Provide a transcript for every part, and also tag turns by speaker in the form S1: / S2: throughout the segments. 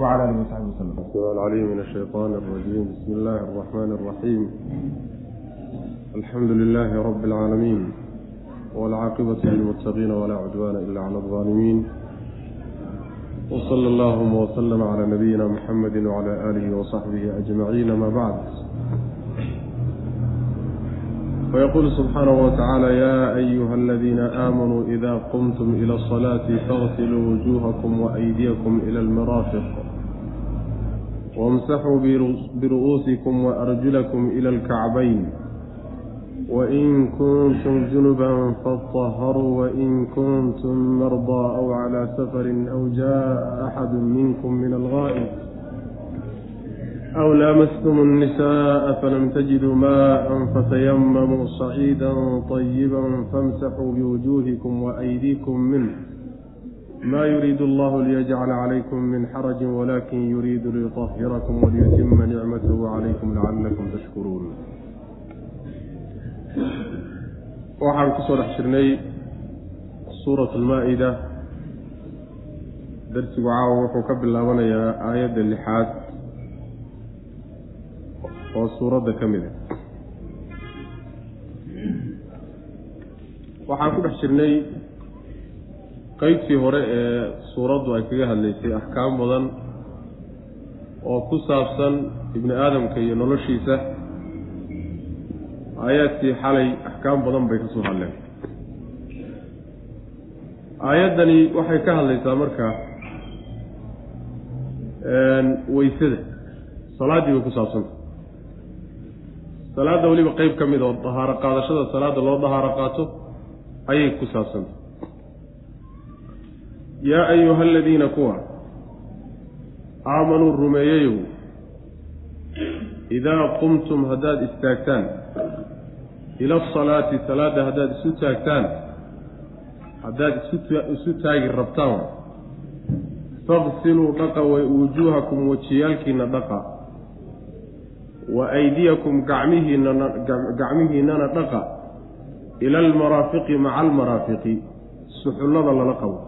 S1: وعلى آله وصحبه وسلم
S2: السميع العليم من الشيطان الرجيم بسم الله الرحمن الرحيم الحمد لله رب العالمين والعاقبة للمتقين ولا عدوان إلا على الظالمين وصلى اللهم وسلم على نبينا محمد وعلى آله وصحبه أجمعين ما بعد فيقول سبحانه وتعالى يا أيها الذين آمنوا إذا قمتم إلى الصلاة فاغسلوا وجوهكم وأيديكم إلى المرافق wamsaxuu biru'uusikum waarjulakum ila alkacbayn wain kuntum junuban fataharuu wain kuntum mardaa aw calaa safarin aw jaa'a axadu minkum min algaa'ib aw laamastum annisa'a falam tajiduu maa'an fatayamamuu saciidan طayiba famsaxuu biwujuuhikum waaydiikum minh ma yuriidu allahu liyajcala calaykum min xarajin walakin yuriidu liyutahirakum waliyutima nicmatahu calaykum lacalakum tashkuruun waxaan ku soo dhex jirnay suurat lmaa-ida darsigu caawa wuxuu ka bilaabanayaa aayadda lixaad oo suuradda ka mid a waxaan ku dhex jirnay qeybtii hore ee suuraddu ay kaga hadlaysay axkaam badan oo ku saabsan ibni aadamka iyo noloshiisa aayaadkii xalay axkaam badan bay ka soo hadleen. Aayaddani waxay ka hadlaysaa marka weysada salaaddii bay ku saabsanta salaadda weliba qeyb ka mid oo dahaaro qaadashada salaadda loo dahaaro qaato ayay ku saabsanta yaa ayuha aladiina kuwa aamanuu rumeeyayow idaa qumtum haddaad istaagtaan ila asalaati salaadda haddaad isu taagtaan haddaad isu taagi rabtaan faqsiluu dhaqa wujuuhakum wejiyaalkiina dhaqa wa aydiyakum gacmihiinana dhaqa ila almaraafiqi maca almaraafiqi suxullada lala qabo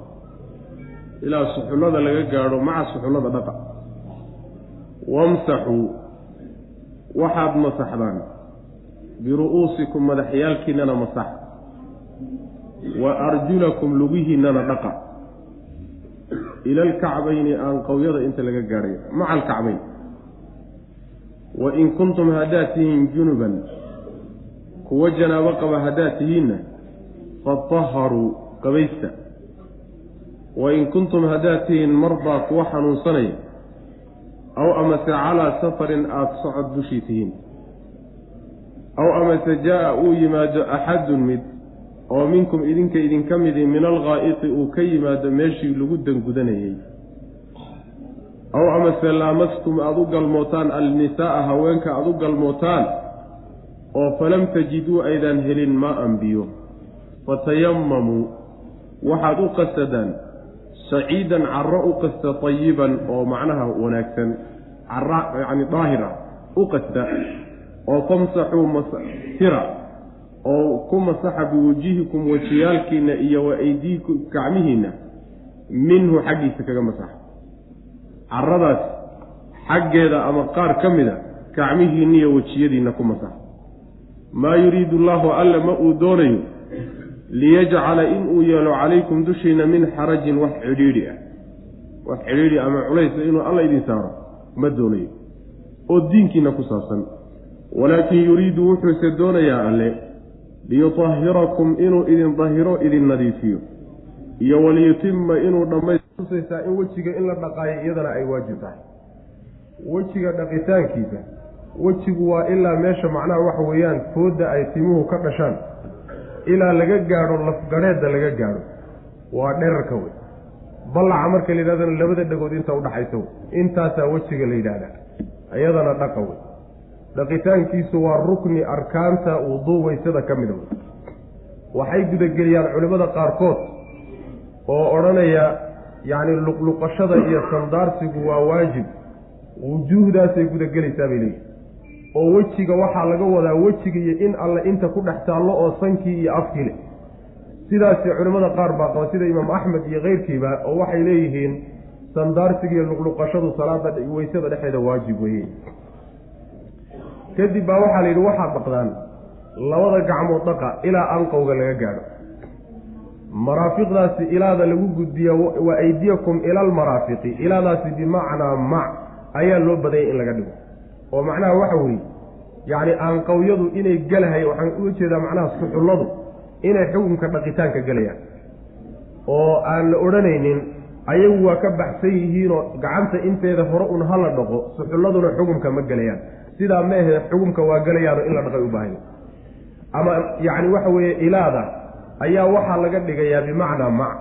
S2: ilaa suxullada laga gaadho maca suxullada dhaqa. Wamsaxuu waxaad masaxdaan. Biru'uusikum madaxyaalkiinana masax. Wa arjulakum lugihiinana dhaqa. Ila alkacbayni aanqowyada inta laga gaadhay maca alkacbayn. Wa in kuntum haddaad tihiin junuban kuwo janaabo qaba haddaad tihiinna fataharuu qabaysta wa in kuntum haddaad tihiin mardaa kuwo xanuunsanaya aw amase calaa safarin aada socod dushii tihiin aw amase jaa-a uu yimaado axadun mid oo minkum idinka idinka midi min alghaa'iti uu ka yimaado meeshii lagu dangudanayey aw amase laamastum aada u galmootaan alnisaa'a haweenka aada u galmootaan oo falam tajiduu aydaan helin maa-an biyo fatayamamuu waxaad u qasadaan saciidan carro u qasta tayiban oo macnaha wanaagsan cara yacni daahir ah u qasta oo famsaxuu masira oo ku masaxa biwujihikum wajiyaalkiina iyo wa aydiikum gacmihiinna minhu xaggiisa kaga masaxa caradaas xaggeeda ama qaar ka mida gacmihiinna iyo wejiyadiinna ku masaxa maa yuriidu allaahu alla ma uu doonayo liyajcala inuu yeelo calaykum dushiina min xarajin wax cidhiidhi ah. Wax cidhiidhi ama culaysa inuu alla idin saaro ma doonayo. Oo diinkiina ku saabsan. Walaakin yuriidu wuxuuse doonayaa alle liyutahhirakum inuu idin dahiro idin nadiifiyo. Iyo waliyutima inuu dhammaystusaysaa in wejiga in la dhaqaayo iyadana ay waajib tahay. Wejiga dhaqitaankiisa wejigu waa ilaa meesha macnaha waxa weeyaan foodda ay timuhu ka dhashaan ilaa laga gaadho lafgadheedda laga gaadho. Waa dherarka wey ballaca marka la yidhahdana labada dhagood inta udhaxaysa wey intaasaa wejiga la yidhaahdaa. Iyadana dhaqa wey dhaqitaankiisu waa rukni arkaanta wuduu weysada ka mida wey waxay gudageliyaan culimmada qaarkood oo odhanaya yacni luqluqashada iyo sandaarsigu waa waajib. Wujuuhdaasay gudagelaysaa bay leeyihiin oo wejiga waxaa laga wadaa wejiga iyo in alle inta ku dhex taallo oo sankii iyo afkii leh. Sidaasi culimmada qaar baa qaba sida imaam axmed iyo keyrkiiba oo waxay leeyihiin sandaarsiga iyo luqluqashadu salaada weysada dhexeeda waajib weeye kadib baa waxaa la yidhi waxaad dhaqdaan labada gacmood dhaqa ilaa anqowga laga gaadho. Maraafiqdaasi ilaada lagu gudbiya wa aydiyakum ila almaraafiqi ilaadaasi bimacnaa mac ayaa loo badanyay in laga dhigo oo macnaha waxa weeye yacni aanqawyadu inay gelahay waxaan uga jeedaa macnaha suxulladu inay xukunka dhaqitaanka gelayaan oo aan la odhanaynin ayagu waa ka baxsan yihiinoo gacanta inteeda hore un hala dhaqo suxulladuna xukunka ma gelayaan sidaa ma ahe xukunka waa gelayaano in la dhaqay u baahanya ama yacni waxa weeye ilaada ayaa waxaa laga dhigayaa bimacnaa mac.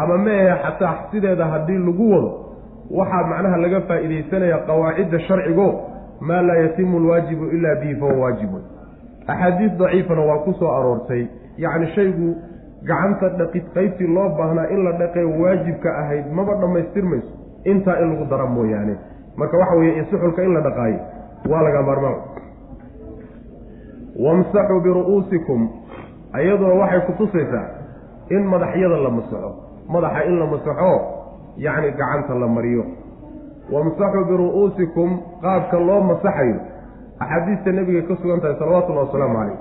S2: Ama ma ahe xataa sideeda haddii lagu wado waxaa macnaha laga faa'iidaysanaya qawaacidda sharcigo maa laa yatimu alwaajibu ilaa bihi fahuwa waajibun. Axaadiis daciifana waa ku soo aroortay. Yacni shaygu gacanta dhaqid qaybtii loo baahnaa in la dhaqee waajibka ahayd maba dhammaystirmayso intaa in lagu dara mooyaane. Marka waxa weeye suxulka in la dhaqaayo waa laga maarmaan wamsaxuu biru'uusikum ayaduna waxay ku tusaysaa in madaxyada la masaxo. Madaxa in la masaxo yacni gacanta la mariyo wamsaxuu biru'uusikum qaabka loo masaxayo axaadiista nebiga ka sugan tahay salawatullahi wasalaamu calayh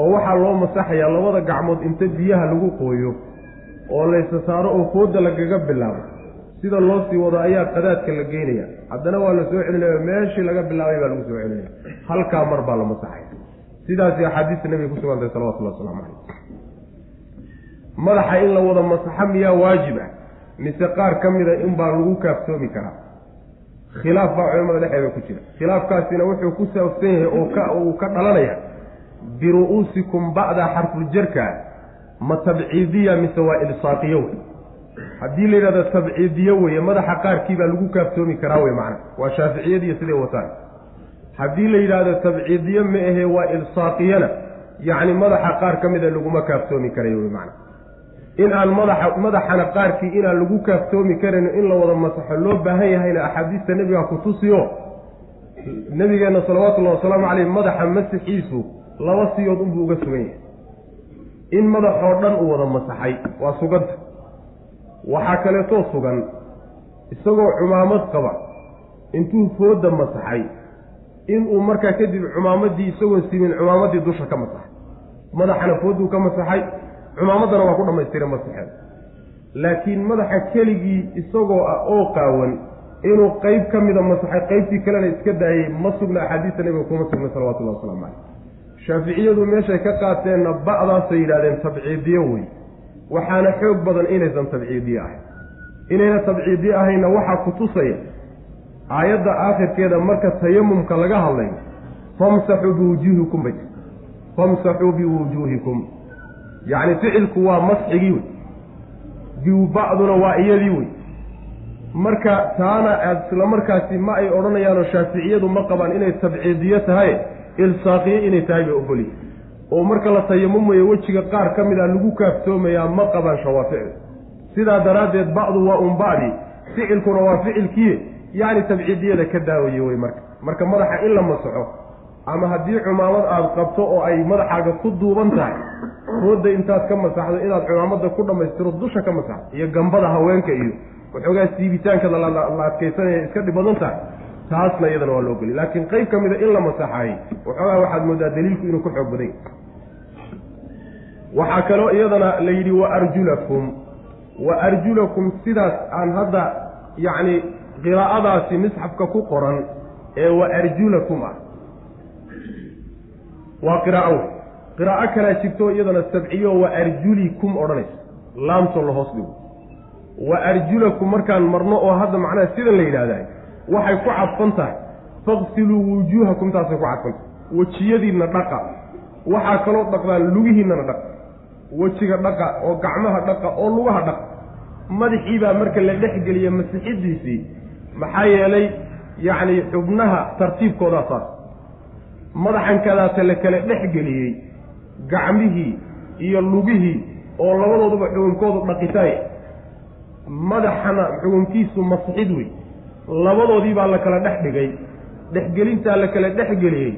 S2: oo waxaa loo masaxayaa labada gacmood inta biyaha lagu qooyo oo laysa saaro oo fooda lagaga bilaabo sida loo sii wado ayaa qadaadka la geynaya haddana waa la soo celinaya meeshii laga bilaabay baa lagu soo celinaya halkaa mar baa la masaxaya sidaasi axaadiista nebiga ku sugan tahay salawatullahi wasalaamu calayh madaxa in la wada masaxo miyaa waajib ah mise qaar ka mida in baa lagu kaaftoomi karaa khilaaf baa culamada dhexeeda ku jira. Khilaafkaasina wuxuu ku saabsan yahay uu ka dhalanaya biru'uusikum ba'da xarfuljarka ma tabciidiya mise waa ilsaaqiyo wey haddii la yidhahdo tabciidiyo weye madaxa qaarkii baa lagu kaaftoomi karaa wey macna. Waa shaaficiyadiiyo siday wataan. Haddii la yidhaahdo tabciidiyo ma ahee waa ilsaaqiyana yacni madaxa qaar ka mida laguma kaaftoomi karayo wey macna in aan madaxa madaxana qaarkii inaan lagu kaaftoomi karan in la wada masaxo loo baahan yahayna axaadiista nebiga ku tusiyo. Nebigeenna salawatullahi wasalaamu caleyh madaxa masixiisu laba siyood unbuu uga sugan yahay. In madaxoo dhan uu wada masaxay waa suganta. Waxaa kaleetoo sugan isagoo cumaamad qaba intuu fooda masaxay inuu markaa kadib cumaamadii isagoon simin cumaamaddii dusha ka masaxay. Madaxana fooduu ka masaxay cumaamaddana waa ku dhammaystiray masaxeed laakiin madaxa keligii isagoo ah oo qaawan inuu qeyb ka mida masaxay qeybtii kalena iska daayey ma sugna axaadiista nebiga kuma sugna salawatullahi waslamu caleyh shaaficiyadu meeshay ka qaateenna ba'daasay yidhahdeen tabciidiyo wey. Waxaana xoog badan inaysan tabciidiye ahayn. Inayna tabciidiye ahayna waxaa ku tusaya aayadda aakhirkeeda marka tayamumka laga hadlayo famsaxuu biwujuuhikum bay famsaxuu biwujuuhikum yacni ficilku waa masxigii wey. Biwba'duna waa iyadii wey. Marka taana isla markaasi ma ay odhanayaanoo shaaficiyadu ma qabaan inay tabciidiyo tahay ilsaaqiye inay tahay bay ogolyi oo marka la tayamumayo wejiga qaar ka mid a lagu kaaftoomayaa ma qabaan shawaaficdu sidaa daraaddeed ba'du waa un ba'di ficilkuna waa ficilkii yacni tabciidiyada ka daawaye wey marka. Marka madaxa in la masaxo ama haddii cumaamad aada qabto oo ay madaxaaga ku duuban tahay fooda intaad ka masaxdo inaad cumaamadda ku dhammaystiro dusha ka masaxdo iyo gambada haweenka iyo waxoogaa siibitaankada la adkaysanaya iska dhib badan tahay taasna iyadana waa loo geliy laakiin qeyb ka mida in la masaxaayey waxoogaa waxaad moodaa daliilku inuu ku xoog baday. Waxaa kaloo iyadana la yidhi wa arjulakum. Wa arjulakum sidaas aan hadda yacni qiraa'adaasi misxafka ku qoran ee wa arjulakum ah waa qiraa'o qiraa'o kalaa jirto iyadana sabciyo wa arjulikum odhanaysa laamtoo la hoos dhigo. Wa arjulakum markaan marno oo hadda macnaha sidan la yidhaahdaa waxay ku cadfan tahay. Faqsiluu wujuuhakum taasay ku cadfan. Tahay wejiyadiinna dhaqa. Waxaa kaloo dhaqdaan lugihiinnana dhaq wejiga dhaqa oo gacmaha dhaqa oo lugaha dhaqa. Madaxiibaa marka la dhexgeliya masixidiisii maxaa yeelay yacni xubnaha tartiibkoodaa saas madaxankadaata la kala dhexgeliyey gacmihii iyo lugihii oo labadooduba xugunkoodu dhaqitaay. Madaxana xugunkiisu masixid wey labadoodii baa la kala dhex dhigay. Dhexgelintaa la kala dhexgeliyey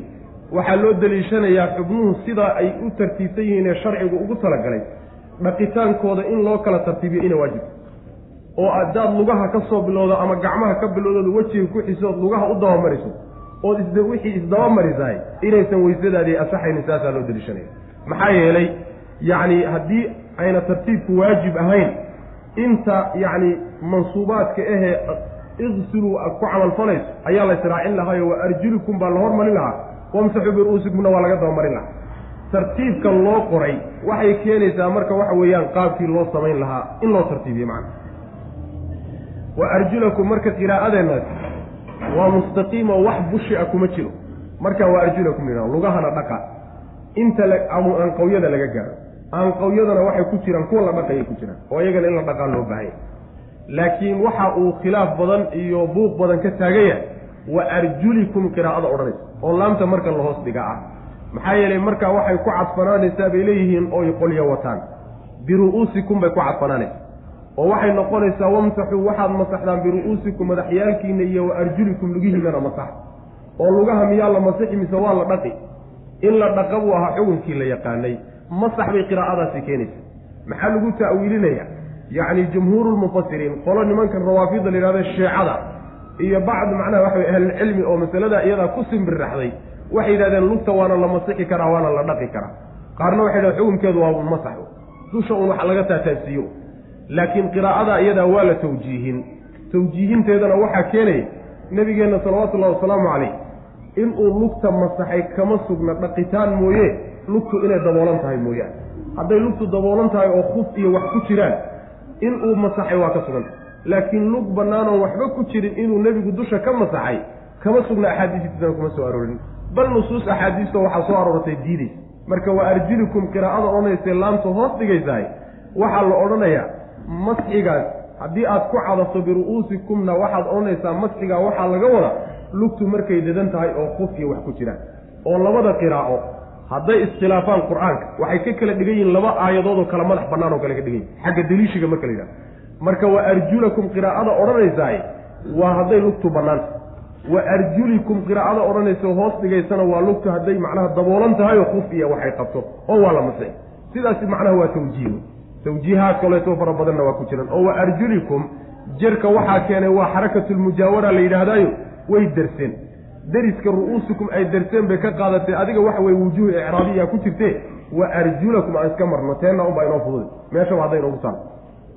S2: waxaa loo daliishanayaa xubnuhu sidaa ay u tartiibsan yihiin ee sharcigu ugu talagalay. Dhaqitaankooda in loo kala tartiibiyo ina waajibto oo haddaad lugaha ka soo bilowdo ama gacmaha ka bilowdooda wejiga ku xisood lugaha u dabamariso ood wixii isdabamarisaay inaysan weysadaadii asaxaynin saasaa loo daliishanaya maxaa yeelay yacni haddii ayna tartiibku waajib ahayn inta yacni mansuubaadka ahee iqsiluu ku camalfalayso ayaa la israacin lahaayo wa arjulikum baa la hormarin lahaa. Wamsaxuu biru'uusikumna waa laga dabamarin lahaa. Tartiibka loo qoray waxay keenaysaa marka waxa weeyaan qaabkii loo samayn lahaa in loo tartiibiye macna. Wa arjulakum marka qiraa'adeennaas waa mustaqiim wax bushi a kuma jiro. Marka waa arjulakum yidhaha lugahana dhaqa. Inta aanqawyada laga gaaro. Aanqawyadana waxay ku jiraan kuwa la dhaqayay ku jiraan. Oo iyagana in la dhaqaa loo baahanya laakiin waxa uu khilaaf badan iyo buuq badan ka taagan yahay wa arjulikum qiraa'ada odhanaysa. Oo laamta marka la hoos dhiga ah. Maxaa yeelay markaa waxay ku cadfanaanaysaa bay leeyihiin oy qolyo wataan. Biru'uusikum bay ku cadfanaanaysaa oo waxay noqonaysaa wamsaxuu waxaad masaxdaan biru'uusikum madaxyaalkiina iyo wa arjulikum lugihiinana masax. Oo lugaha miyaa la masixi mise waa la dhaqi? In la dhaqa buu ahaa xukunkii la yaqaanay. Masax bay qiraa'adaasi keenaysa maxaa lagu ta'wiilinaya? Yacni jumhuurulmufasiriin qolo nimankan rawaafida la yidhahda sheecada iyo bacd macnaha waxa way ahlulcilmi oo masalada iyadaa ku simbirraxday waxay yidhahdeen lugta waana la masixi karaa waana la dhaqi karaa. Qaarna waxay yidhahdeen xukunkeedu waa un masaxo dusha un wax laga taataabsiiyo laakiin qiraa'ada iyadaa waa la tawjiihin. Tawjiihinteedana waxaa keenaya nebigeenna salawaatullahi wasalaamu calayh inuu lugta masaxay kama sugna dhaqitaan mooye lugtu inay daboolan tahay mooyaane hadday lugtu daboolan tahay oo khuf iyo wax ku jiraan inuu masaxay waa ka suganta laakiin lug bannaanoon waxba ku jirin inuu nebigu dusha ka masaxay kama sugna axaadiistiisana kuma soo aroorin. Bal nusuus axaadiista waxaa soo aroortay diidaysa marka waa arjulikum qiraa'ada odhanaysa laamta hoos dhigaysahay waxaa la odhanayaa masxigaas haddii aad ku cadafto biru'uusikumna waxaad odhanaysaa masxigaa waxaa laga wada lugtu markay dadan tahay oo khufya wax ku jiraan oo labada qiraa'o hadday iskhilaafaan qur'aanka waxay ka kala dhigan yihiin laba aayadood oo kala madax bannaan oo kale ka dhigan yihiin xagga deliishiga marka la yidhaha marka wa arjulakum qiraa'ada odhanaysaay waa hadday lugtu bannaanta wa arjulikum qiraa'ada odhanaysa hoos dhigaysana waa lugtu hadday macnaha daboolan tahay oo khufya waxay qabto. Oo waa la masixi sidaasi macnaha waa tawjiih tawjiihaad kaleeto fara badanna waa ku jiraan oo wa arjulikum jerka waxaa keenay waa xarakatulmujaawara la yidhaahdaayo way derseen deriska ru'uusikum ay derseen bay ka qaadatay adiga waxa weye wujuuh icraabiya ku jirtee wa arjulakum aan iska marno teenna unbaa inoo fududay. Meeshaba hadday inoogu taal.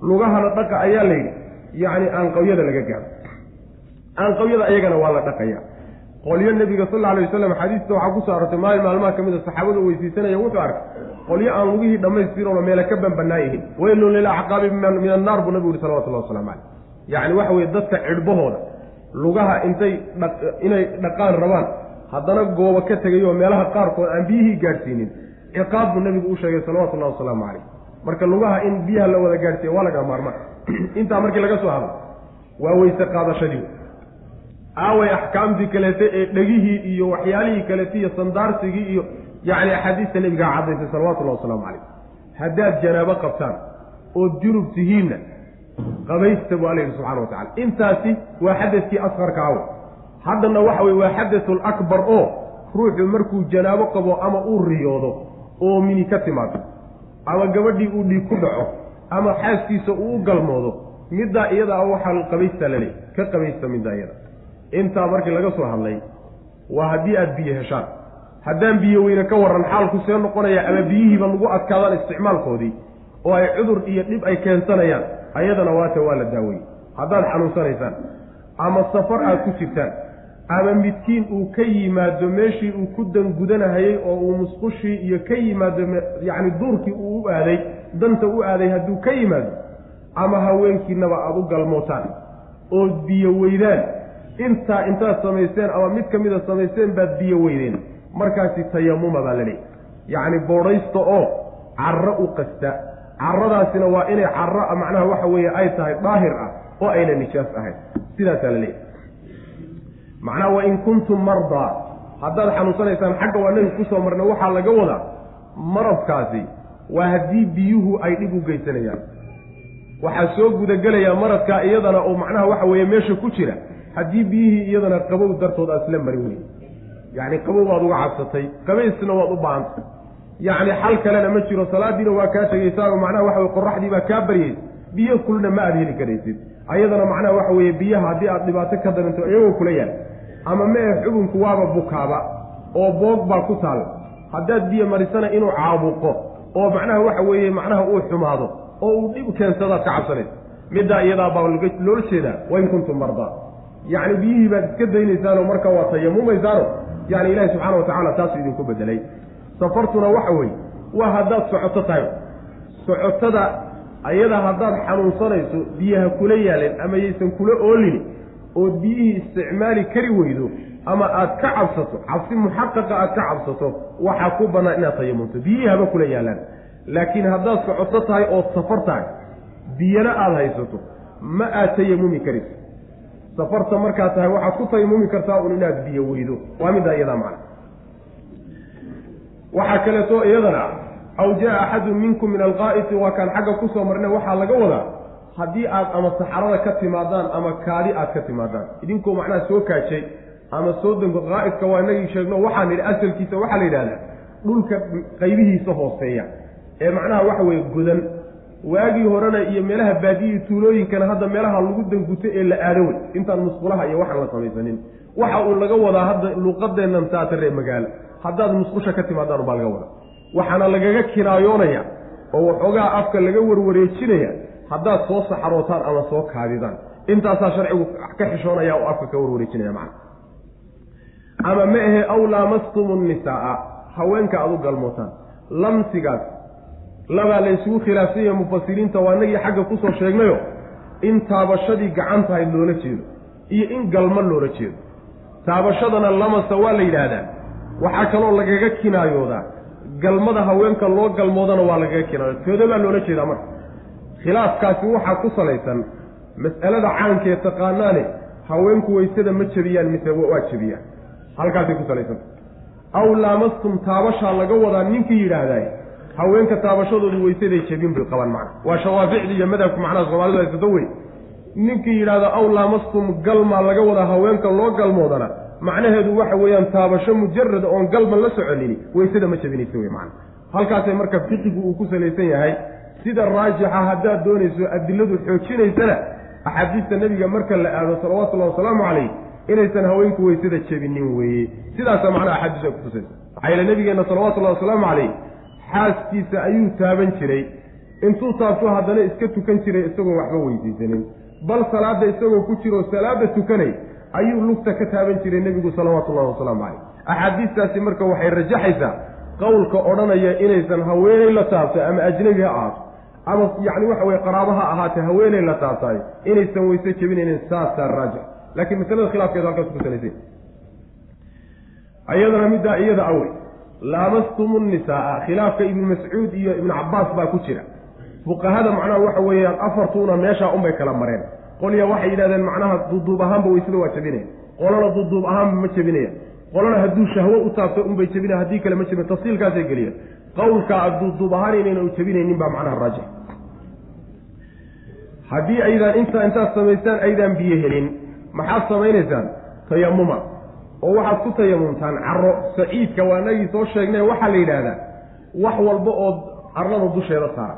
S2: Lugahana dhaqa ayaa la yidhi yacni aanqawyada laga gaaro aanqawyada ayagana waa la dhaqaya qolyo nebiga sal alla alay wasalam xadiista waxaa ku soo arortay maalin maalmaha ka mid a saxaabadu weysiisanaya wuxuu arkay qolyo aan lugihii dhammaystiroona meele ka banbanaayihin weylun lilacqaabi min annaar buu nabigu yihi salawatullahi waslamu caleyh yacni waxa weye dadka cidhbahooda lugaha intay inay dhaqaan rabaan haddana goobo ka tegayoo meelaha qaarkood aan biyihii gaadhsiinin ciqaab buu nabigu u sheegay salawatullahi wasalaamu caleyh marka lugaha in biyaha la wada gaadhsiiya waa laga maarmaan. Intaa markii laga soo hadlo waa weyse qaadashadii aaway axkaamtii kaleete ee dhegihii iyo waxyaalihii kaleete iyo sandaarsigii iyo yacni axaadiista nebigaa caddaysay salawatullahi wasalaamu calayh. Haddaad janaabo qabtaan ood junub tihiinna qabaysta buu alla yidhi subxana wa tacala intaasi waa xadadkii asqarka aw haddana waxa weye waa xadatul akbar oo ruuxu markuu janaabo qabo ama uu riyoodo oo mini ka timaado ama gabadhii uu dhiig ku dhaco ama xaaskiisa uu u galmoodo middaa iyada a waxaa qabaystaa laleey ka qabaysta middaa iyada intaa markii laga soo hadlay waa haddii aada biyo heshaan. Haddaan biyo weyne ka warran xaalku see noqonaya ama biyihiiba lagu adkaadaan isticmaalkoodii oo ay cudur iyo dhib ay keensanayaan ayadana waata waa la daaweyey. Haddaad xanuunsanaysaan ama safar aad ku jirtaan ama midkiin uu ka yimaado meeshii uu ku dangudanahayey oo uu musqushii iyo ka yimaado yacni duurkii uu u aaday danta u aaday hadduu ka yimaado ama haweenkiinaba aada u galmootaan ood biyo weydaan intaa intaad samayseen ama mid ka mida samayseen baad biyo weydeen markaasi tayamuma baa la leeyahy yacni boodhaysta oo carro u qasta. Carradaasina waa inay carro macnaha waxa weeye ay tahay daahir ah oo ayna nijaas ahayn. Sidaasaa la leeyahy macnaha wa in kuntum mardaa haddaad xanuunsanaysaan xagga waa nabi ku soo marna waxaa laga wadaa maradkaasi waa haddii biyuhu ay dhib u geysanayaan. Waxaa soo gudagelaya maradkaa iyadana oo macnaha waxa weeye meesha ku jira haddii biyihii iyadana qabow dartood aad isla marin weyn. Yacni qabow baad uga cabsatay qabaysna waad u baahantay yacni xal kalena ma jiro salaadiina waa kaa tegaysaa oo macnaha waxa weye qoraxdii baa kaa baryaysa biyo kulna ma aad heli karaysid. Ayadana macnaha waxa weeye biyaha haddii aad dhibaato ka darinto iyagoo kula yaal. Ama mee xubinku waaba bukaaba oo boog baa ku taal. Haddaad biyo marisana inuu caabuqo oo macnaha waxa weeye macnaha uu xumaado oo uu dhib keensadaad ka cabsanaysa middaa iyadaa baa loola jeedaa wain kuntum mardaa yacni biyihii baad iska daynaysaanoo marka waa tayamumaysaano yani ilaahi subxaana wa tacala taasuu idinku bedelay safartuna waxa weeye waa haddaad socoto tahay. Socotada ayada haddaad xanuunsanayso biyaha kula yaaleen ama yaysan kula oolin ood biyihii isticmaali kari weydo ama aad ka cabsato cabsi muxaqaqa aad ka cabsato waxaa ku bannaan inaad tayamunto biyihii haba kula yaalaan. Laakiin haddaad socoto tahay ood safar tahay biyana aada haysato ma aad tayamumi karayso safarta markaad tahay waxaad ku tayamumi kartaa un inaad biyo weydo. Waa middaa iyadaa macna. Waxaa kaleeto iyadana aw jaa axadun minkum min alqaa'iti waa kaan xagga ku soo marna waxaa laga wadaa haddii aad ama saxarada ka timaadaan ama kaadi aad ka timaadaan. Idinkoo macnaha soo kaajay ama soo dango qaa'idka waa inagii sheegno waxaan nidhi asalkiisa waxaa la yidhahdaa dhulka qaybihiisa hooseeya. Ee macnaha waxa weeye godan waagii horena iyo meelaha baadiyihii tuulooyinkana hadda meelaha lagu danguto ee la aado wey intaan musqulaha iyo waxaan la samaysanin. Waxa uu laga wadaa hadda luuqadeennan taata ree magaalo haddaad musqusha ka timaadaan baa laga wadaa. Waxaana lagaga kinaayoonaya oo waxoogaa afka laga warwareejinaya haddaad soo saxarootaan ama soo kaadidaan. Intaasaa sharcigu ka xishoonaya oo afka ka warwareejinaya macna. Ama ma ahe aw laamastumu nnisaaa haweenka aad u galmootaan. Lamsigaas labaa la isugu mufasiriinta waa inagii xagga ku soo sheegnayo in taabashadii gacan tahayd loola jeedo iyo in galma loola jeedo. Taabashadana lamasa waa la yidhaahdaa waxaa kaloo lagaga kinaayoodaa galmada haweenka loo galmoodana waa lagaga kinaayo tooda baa loola jeedaa marka. Khilaafkaasi waxaa ku salaysan mas'alada caankee taqaanaane haweenku waysada ma jebiyaan mise waa jebiyaan. Halkaasay ku salaysanta aw laamastum taabashaa laga wadaa ninkii yidhaahdaay haweenka taabashadoodu weysaday jebin bay qabaan macna. Waa shawaaficdi iyo madhabka macnaha soomaalidu haysato wey ninkii yidhahda aw laamastum galmaa laga wadaa haweenka loo galmoodana macnaheedu waxa weeyaan taabasho mujarada oon galma la soconini weysada ma jebinaysa wey macna. Halkaasay marka fiqigu uu ku salaysan yahay sida raajixa haddaad doonayso adiladu xoojinaysana axaadiista nebiga marka la aado salawatullahi wasalaamu calayh inaysan haweenku weysada jebinin weeye. Sidaasa macnaha axaadiis ay kutusaysa maxaa yeele nabigeenna salawatullahi wasalaamu calayh xaaskiisa ayuu taaban jiray. Intuu taabto haddana iska tukan jiray isagoon waxba weydiisanin. Bal salaadda isagoo ku jiroo salaadda tukanay ayuu lugta ka taaban jiray nebigu salawaatullahi wasalaamu calayh. Axaadiistaasi marka waxay rajaxaysaa qowlka odhanaya inaysan haweenay la taabto ama ajnabi ha ahaato ama yacni waxa weye qaraabo ha ahaatee haweenay la taabtaay inaysan weyse jebinaynin saasaa raajix laakiin masalada khilaafkeeda halkaas ku salaysay ayadana middaa iyada awey laamastumu nisaaa khilaafka ibnu mascuud iyo ibnu cabaas baa ku jira. fuqahada macnaha waxa weeyaan afartuuna meeshaa unbay kala mareen. Qolya waxay yidhahdeen macnaha duuduub ahaanba weysada waa jebinaya qolana duuduub ahaanba ma jebinaya qolana hadduu shahwo u taabto unbay jebinaya haddii kale ma jebin tafsiilkaasay geliya qowlkaa duuduub ahaan inayna u jebinaynin baa macnaha raajix. Haddii aydaan intaa intaad samaystaan aydaan biyo helin maxaad samaynaysaan? Tayamuma oo waxaad ku tayamumtaan caro saciidka waa nagii soo sheegnay waxaa la yidhaahdaa wax walba oo arlada dusheeda saara.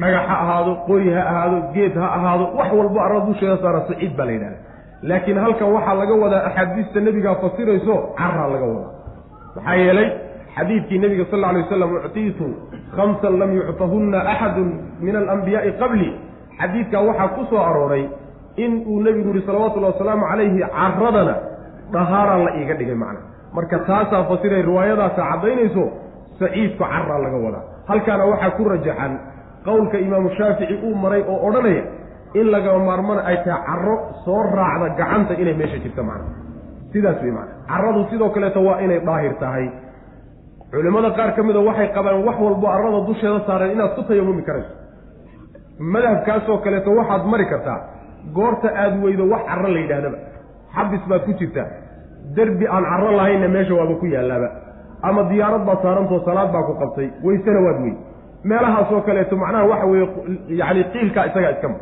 S2: Dhagax ha ahaado qori ha ahaado geed ha ahaado wax walbo arlada dusheeda saara saciid baa la yidhahdaa laakiin halkan waxaa laga wadaa axaadiista nebigaa fasirayso caraa laga wadaa. Maxaa yeelay xadiidkii nebiga sal alay wasalam uctiitu khamsan lam yuctahunna axadun min alambiyaai qabli. Xadiidkaa waxaa ku soo arooray in uu nebigu yihi salawatullahi wasalaamu calayhi caradana dhahaaraa la iiga dhigay macna. Marka taasaa fasiray riwaayadaasa caddaynayso saciidku carraa laga wadaa. Halkaana waxaa ku rajaxan qowlka imaamu shaafici uu maray oo odhanaya in lagama maarmana ay tahay carro soo raacda gacanta inay meesha jirto macna. Sidaas wey macna. Carradu sidoo kaleeto waa inay daahir tahay. Culimmada qaar ka mida waxay qabaan wax walbo arrada dusheeda saareen inaad ku tayamumi karayso. Madhabkaasoo kaleeto waxaad mari kartaa goorta aada weydo wax carro la yidhaahdaba xabis baad ku jirtaa derbi aan carro lahaynna meesha waaba ku yaalaaba ama diyaarad baad saarantoo salaad baa ku qabtay. Weysena waad wey meelahaasoo kaleeto macnaha waxa weeye yacni qiilkaa isagaa iska mar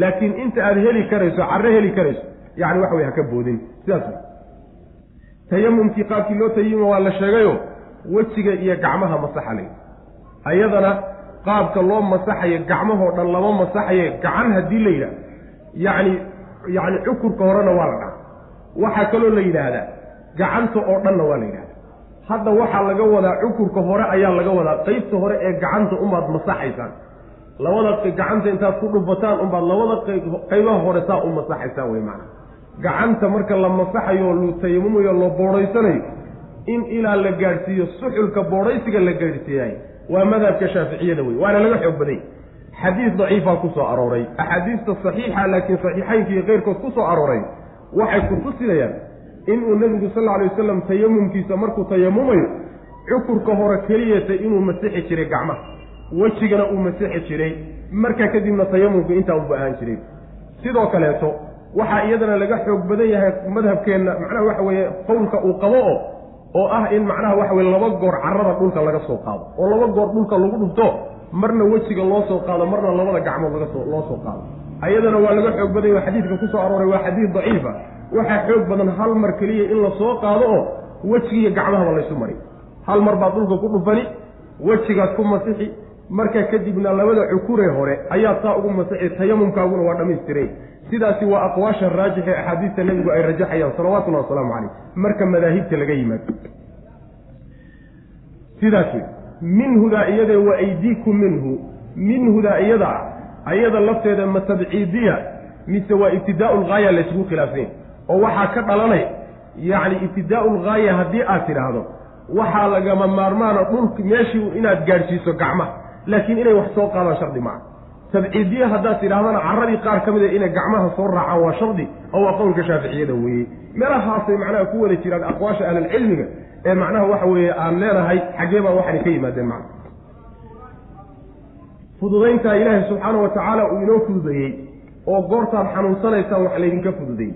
S2: laakiin inta aad heli karayso carro heli karayso yacni waxa weye haka boodin. Sidaas wey tayamumkii qaabkii loo tayima waa la sheegayo wejiga iyo gacmaha masaxa lay ayadana qaabka loo masaxayo gacmahoo dhan lama masaxaye gacan haddii la yidhaah. Yacni yacni cukurka horena waa la dhaha waxaa kaloo la yidhaahdaa gacanta oo dhanna waa la yidhahdaa hadda waxaa laga wadaa cukurka hore ayaa laga wadaa qeybta hore ee gacanta umaad masaxaysaan. Labada gacanta intaad ku dhufataan unbaad labada qaybaha hore saa u masaxaysaan wey macana gacanta marka la masaxayo lu tayamumayo loo boodhaysanayo in ilaa la gaadhsiiyo suxulka boodhaysiga la gaadhsiiyaay waa madhabka shaaficiyada wey waana laga xoog baday. Xadiis daciifaa ku soo arooray axaadiista saxiixa laakiin saxiixaynka iyo keyrkood ku soo arooray waxay ku tusinayaan inuu nebigu sal lla alay wasalam tayamumkiisa markuu tayamumayo cukurka hore keliyata inuu masixi jiray gacmaha wejigana uu masixi jiray. Markaa kadibna tayamumku intaa uba ahaan jiray. Sidoo kaleeto waxaa iyadana laga xoog badan yahay madhabkeenna macnaha waxa weeye qowlka uu qabo oo oo ah in macnaha waxa weye laba goor carrada dhulka laga soo qaado. Oo laba goor dhulka lagu dhufto marna wejiga loo soo qaado marna labada gacmood laga soo loo soo qaado ayadana waa laga xoog badan yahay xadiidka ku soo arooray waa xadiid daciifa. Waxaa xoog badan hal mar keliya in la soo qaado oo wejigiiyo gacmahaba laysu mari hal mar baad dhulka ku dhufani wejigaad ku masixi. Marka kadibna labada cukuree hore ayaa saa ugu masixi tayamumkaaguna waa dhammaystiray. Sidaasi waa aqwaasha raajix ee axaadiista nebigu ay rajaxayaan salawatullahi wasalaamu caleyh marka madaahibta laga yimaado. Sidaas minhudaa iyadee wa aydiikum minhu. Minhudaa iyadaa ayada lafteeda ma tabciidiya mise waa ibtidaau laysugu khilaafeen oo waxaa ka dhalanay yacni ibtidaau lgaaya haddii aad tidhaahdo waxaa lagama maarmaana dhulk meeshii inaad gaadhsiiso gacmaha laakiin inay wax soo qaadaan shardi maaha tabciidiye haddaad tidhahdana carradii qaar ka mid a inay gacmaha soo raacaan waa shardi oo waa qowlka shaaficiyada weeye. Meelahaasay macnaha ku wada jiraan aqwaasha ahlilcilmiga ee macnaha waxa weeye aan leenahay xaggee baa waxaanay ka yimaadeen macna fududayntaa ilaahay subxaana wa tacaala uu inoo fududeeyey oo goortaad xanuunsanaysaan wax laydinka fududeeyey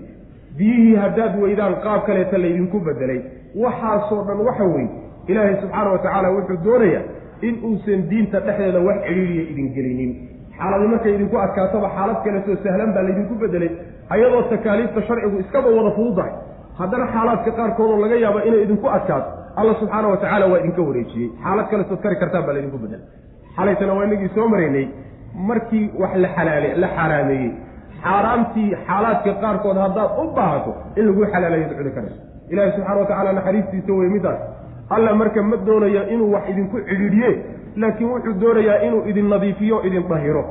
S2: biyihii haddaad weydaan qaab kaleeta laydinku bedelay waxaasoo dhan waxa weeye ilaahay subxaana wa tacaala wuxuu doonayaa in uusan diinta dhexdeeda wax cidhiiriya idin gelinin. Xaaladi markay idinku adkaatoba xaalad kaleetoo sahlan baa laydinku bedelay ayadoo takaaliifta sharcigu iskaba wada fududahay. Haddana xaalaadka qaarkoodoo laga yaaba inay idinku adkaato alla subxaana wa tacaala waa idinka wareejiyey. Xaalad kaleetood kari kartaan baa laydinku bedelay xalaytana waa inagii soo maraynay markii wax la xalaale la xaaraameeyey xaaraamtii xaalaadka qaarkood haddaad u baahato in lagu xalaalayo cuni karayso. Ilaahi subxana wa tacala naxariistiisa wey middaas alla marka ma doonayo inuu wax idinku cidhiidhiye laakiin wuxuu doonayaa inuu idin nadiifiyo idin dahiro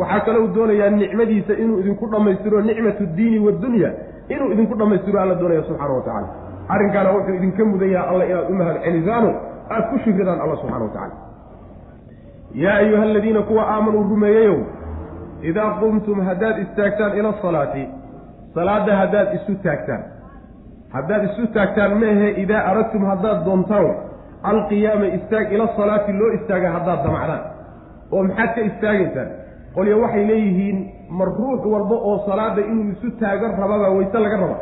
S2: waxaa kalou doonayaa nicmadiisa inuu idinku dhammaystiro nicmatu diini wadunya inuu idinku dhammaystiro alla doonaya subxana wa tacala arrinkaana wuxuu idinka mudan yaha alla inaad u mahad celisaano aada ku shukridaan alla subxana wa tacala yaa ayuha aladiina kuwa aamanuu rumeeyeyow idaa qumtum haddaad istaagtaan ila asalaati salaadda haddaad isu taagtaan. Haddaad isu taagtaan maehe idaa aradtum haddaad doontaan alqiyaama istaag ila salaati loo istaaga haddaad damacdaan. Oo maxaad ka istaagaysaan? Qolya waxay leeyihiin mar ruux walba oo salaada inuu isu taago rababaa wayse laga raba.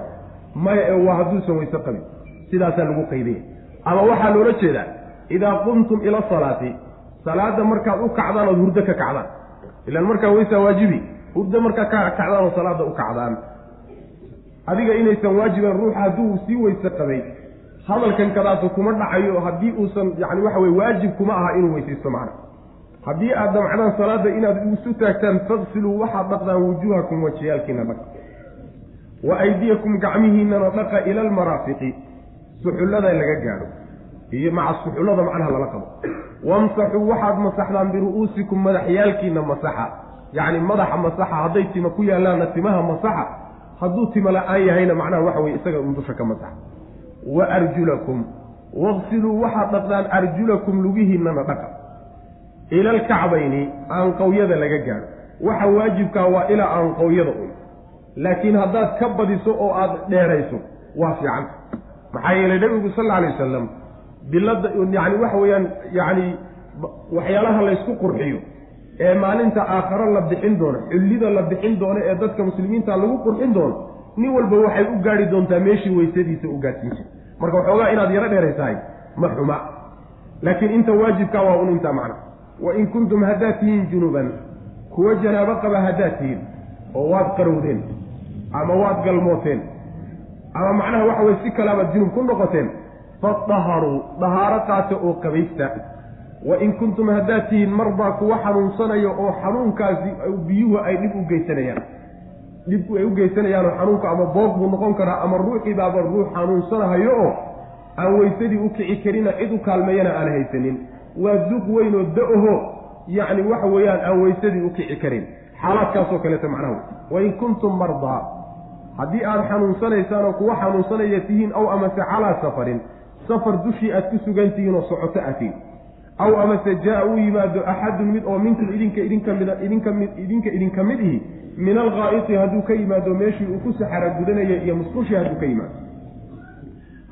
S2: Maya ee waa hadduusan wayse qabin. Sidaasaa lagu qaydaya ama waxaa loola jeedaa idaa qumtum ila salaati salaada markaad u kacdaan ood hurdo ka kacdaan. Ilaan markaa waysaa waajibi hurdo markaa ka kacdaan oo salaada u kacdaan. Adiga inaysan waajiban ruuxa hadduu sii weyse qabay hadalkan kadaatu kuma dhacayo haddii uusan yani waxa weye waajib kuma aha inuu weysaysto macna. Haddii aad damcdaan salaada inaad isu taagtaan faqsiluu waxaad dhaqdaan wujuuhakum wajiyaalkiina dhaq. Wa aydiyakum gacmihiinana dhaqa ila almaraafiqi suxullada laga gaadho iyo maca suxullada macnaha lala qabo. Wamsaxuu waxaad masaxdaan biru'uusikum madaxyaalkiina masaxa. Yacni madaxa masaxa hadday tima ku yaallaanna timaha masaxa hadduu tima la'aan yahayna macnaha waxa weye isaga un dusha ka masaxa wa arjulakum waqsiluu waxaad dhaqdaan arjulakum lugihiinana dhaqa. Ila alkacbayni aanqowyada laga gaadho. Waxa waajibkaa waa ilaa aanqowyada un laakiin haddaad ka badiso oo aada dheerayso waa fiicanta maxaa yeelay nebigu sal alla alay wasalam bilada yani waxa weeyaan yacni waxyaalaha laysku qurxiyo ee maalinta aakharo la bixin doono xullida la bixin doono ee dadka muslimiinta lagu qurxin doono nin walba waxay u gaari doontaa meeshii weysadiisa u gaadsiin jir marka waxoogaa inaad yaro dheeraysahay ma xuma. Laakiin inta waajibkaa waa un intaa macna. Wa in kuntum haddaad tihiin junuban kuwa janaabo qaba haddaad tihiin oo waad qarowdeen ama waad galmooteen ama macnaha waxa weye si kalaabaad junub ku noqoteen fadaharuu dahaaro qaata oo qabaysta. Wa in kuntum haddaad tihiin mardaa kuwa xanuunsanayo oo xanuunkaasi biyuhu ay dhib u geysanayaan. Dhibku ay u geysanayaanoo xanuunku ama boog buu noqon karaa ama ruuxii baaba ruux xanuunsanahayo oo aan weysadii u kici karina cid u kaalmeeyana aan haysanin. Waa duq weyn oo da'aho yacni waxa weeyaan aan weysadii u kici karin. Xaalaadkaasoo kaleeta macnaha wain kuntum mardaa haddii aada xanuunsanaysaan oo kuwa xanuunsanaya tihiin aw amase calaa safarin safar dushii aad ku sugan tihiin oo socoto atiin aw amase jaa u yimaado axadun mid oo minkum idinka idinka mid idinka mid idinka idinka mid ihi min alghaa'iti hadduu ka yimaado meeshii uu ku saxara gudanaya iyo musqushii hadduu ka yimaado.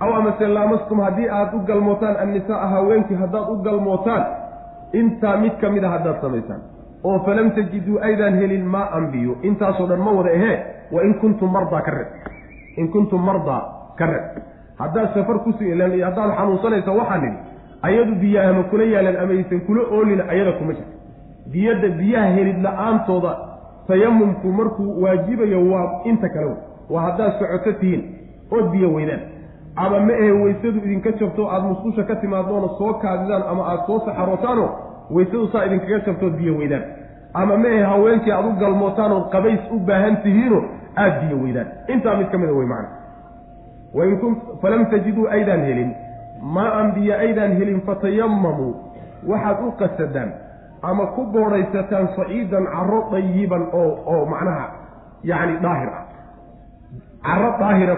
S2: Aw amase laamastum haddii aada u galmootaan annisaaa haweenkii haddaad u galmootaan intaa mid ka mid a haddaad samaysaan. Oo falam tajiduu aydaan helin maa an biyo intaasoo dhan ma wada ahee wa in kuntum mardaa ka reb in kuntum mardaa ka reb haddaad safar kusi haddaad xanuunsanaysa waxaa nidhi ayadu biyaha ma kula yaalan amaysan kula oolin ayada kuma jirto biyadda biyaha helid la'aantooda tayamumku markuu waajibayo waa inta kale waa haddaad socoto tihiin ood biyo weydaan. Ama ma ahe weysadu idinka jabto aada musqusha ka timaaddoona soo kaadidaan ama aada soo saxarootaano weysadu saa idinkaga jabtood biyo weydaan. Ama ma ahe haweenkii aad u galmootaan ood qabays u baahan tihiino aada biyo weydaan. Intaa mid ka mida wey macna. wain kun falam tajiduu aydaan helin maa an biyo aydaan helin fatayamamuu waxaad u qasadaan ama ku boodhaysataan saciidan caro dayiban oo oo macnaha yacni daahir ah caro daahira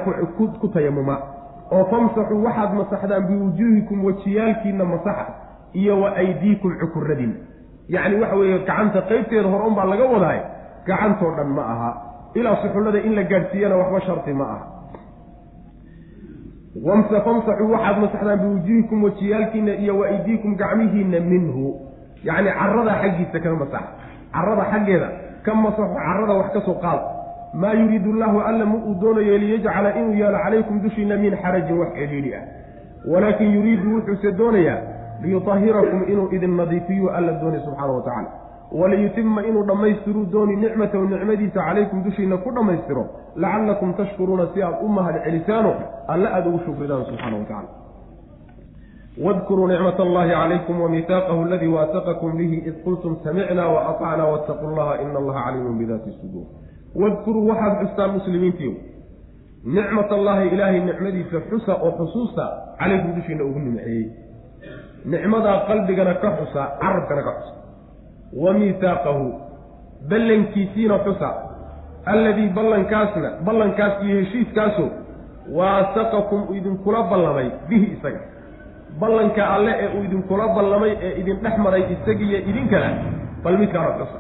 S2: ku tayamuma oo famsaxuu waxaad masaxdaan biwujuuhikum wejiyaalkiina masaxa iyo wa aydiikum cukuradiin yacni waxa weeye gacanta qaybteeda hore unbaa laga wadaay gacantoo dhan ma aha ilaa suxullada in la gaadhsiiyana waxba sharti ma aha wamsa famsaxuu waxaad masaxdaan biwujuuhikum wejiyaalkiina iyo wa aydiikum gacmihiina minhu yacni carada xaggiisa ka masax carada xaggeeda ka masaxo carada wax ka soo qaad maa yuriidu llahu alla ma uu doonayo liyajcala inuu yeelo calaykum dushiina min xarajin wax celiili ah walaakin yuriidu wuxuuse doonayaa liyutahirakum inuu idin nadiifiyu alla doonay subxaana wa tacala waliyutima inuu dhammaystiruu dooni nicmatahu nicmadiisa calaykum dushiina ku dhammaystiro lacallakum tashkuruuna si aad u mahad celisaano alle aada ugu shukridaan subxaana wa tacala wadkuruu nicmat allahi calaykum wamihaaqahu aladii waasaqakum bihi id qultum samicna waatacna waataquu llaha ina allaha caliimun bidaati suduur. Wadkuruu waxaad xustaan muslimiintiiw nicmat allaahi ilaahay nicmadiisa xusa oo xusuusta calaykum dushiina ugu nimceeyey. Nicmadaa qalbigana ka xusa carabkana ka xusa wa miihaaqahu ballankiisiina xusa alladii ballankaasna ballankaas iyo heshiiskaaso waasaqakum idinkula ballamay bihi isaga. Ballanka alle ee uu idinkula ballamay ee idin dhex maray isagiiyo idinkana bal midkaana xusa.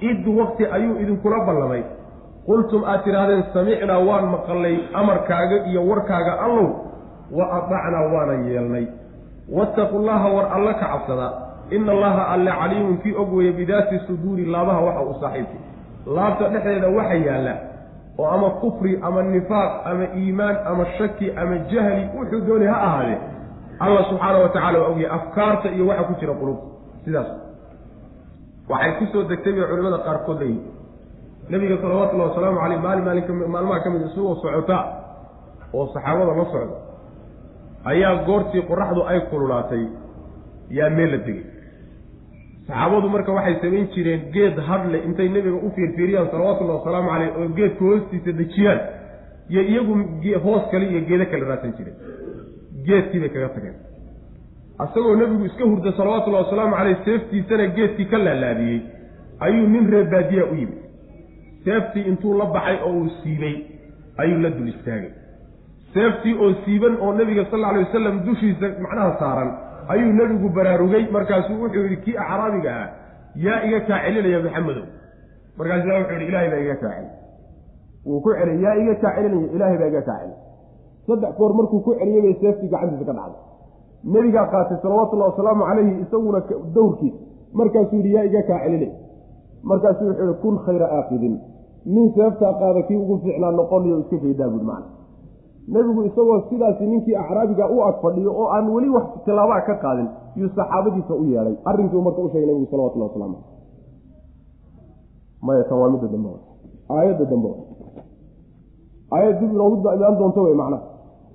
S2: Id waqti ayuu idinkula ballamay. Qultum aad tidhaahdeen samicnaa waan maqallay amarkaaga iyo warkaaga allow wa adacnaa waanan yeelnay. Wattaqu llaha war alle ka cabsada ina allaha alle caliimun kii og weeye bidaati suduuri laabaha waxa uu saaxiibkay laabta dhexdeeda waxa yaalla oo ama kufri ama nifaaq ama iimaan ama shaki ama jahli wuxuu doonay ha ahaadee allah subxaana wa tacala waa ogyahay afkaarta iyo waxa ku jira qulubta sidaas waxay ku soo degtay bay culimada qaarkood leeyihiin nabiga salawatullahi wasalaamu caleyh maalin maalinka maalmaha ka mid isagoo socota oo saxaabada la socda ayaa goortii qoraxdu ay kululaatay yaa meel la degay saxaabadu marka waxay samayn jireen geed hadle intay nebiga u fiirfiiriyaan salawatullahi wasalaamu caleyh oo geedka hoostiisa dejiyaan iyo iyagu hoos kale iyo geedo kale raadsan jireen. Geedkii bay kaga tageen. Asagoo nebigu iska hurda salawatullahi wasalaamu caleyh seeftiisana geedkii ka laalaadiyey ayuu nin reer baadiya u yimid. Seeftii intuu la baxay oo uu siibay ayuu la dul istaagay. Seeftii oo siiban oo nebiga sal alla alay wasalam dushiisa macnaha saaran ayuu nebigu baraarugay. Markaasuu wuxuu yidhi kii acraabiga ah yaa iga kaa celinaya maxamedow markaasaa wuxuu yidhi ilaahay baa iga kaa celin wuu ku celay yaa iga kaa celinaya ilaahay baa iga kaa celin saddex goor markuu ku celiyey bay seeftii gacantiisa ka dhacday. Nebigaa qaatay salawatullahi wasalaamu calayhi isaguna dowrkiisa markaasuu yidhi yaa iga kaa celinay markaasuu wuxuu yihi kun khayra aakidin. Nin seeftaa qaada kii ugu fiicnaa noqonayo iska faydaa buud macna nebigu isagoo sidaasi ninkii acraabiga u ag fadhiyo oo aan weli wax tilaabaa ka qaadin yuu saxaabadiisa u yeedhay arrinkii marka u sheegay nebigu salawatullah waslamu maya tan waa midda dambe aayadda dambe aayad dib inoogu imaan doonto wey macnaha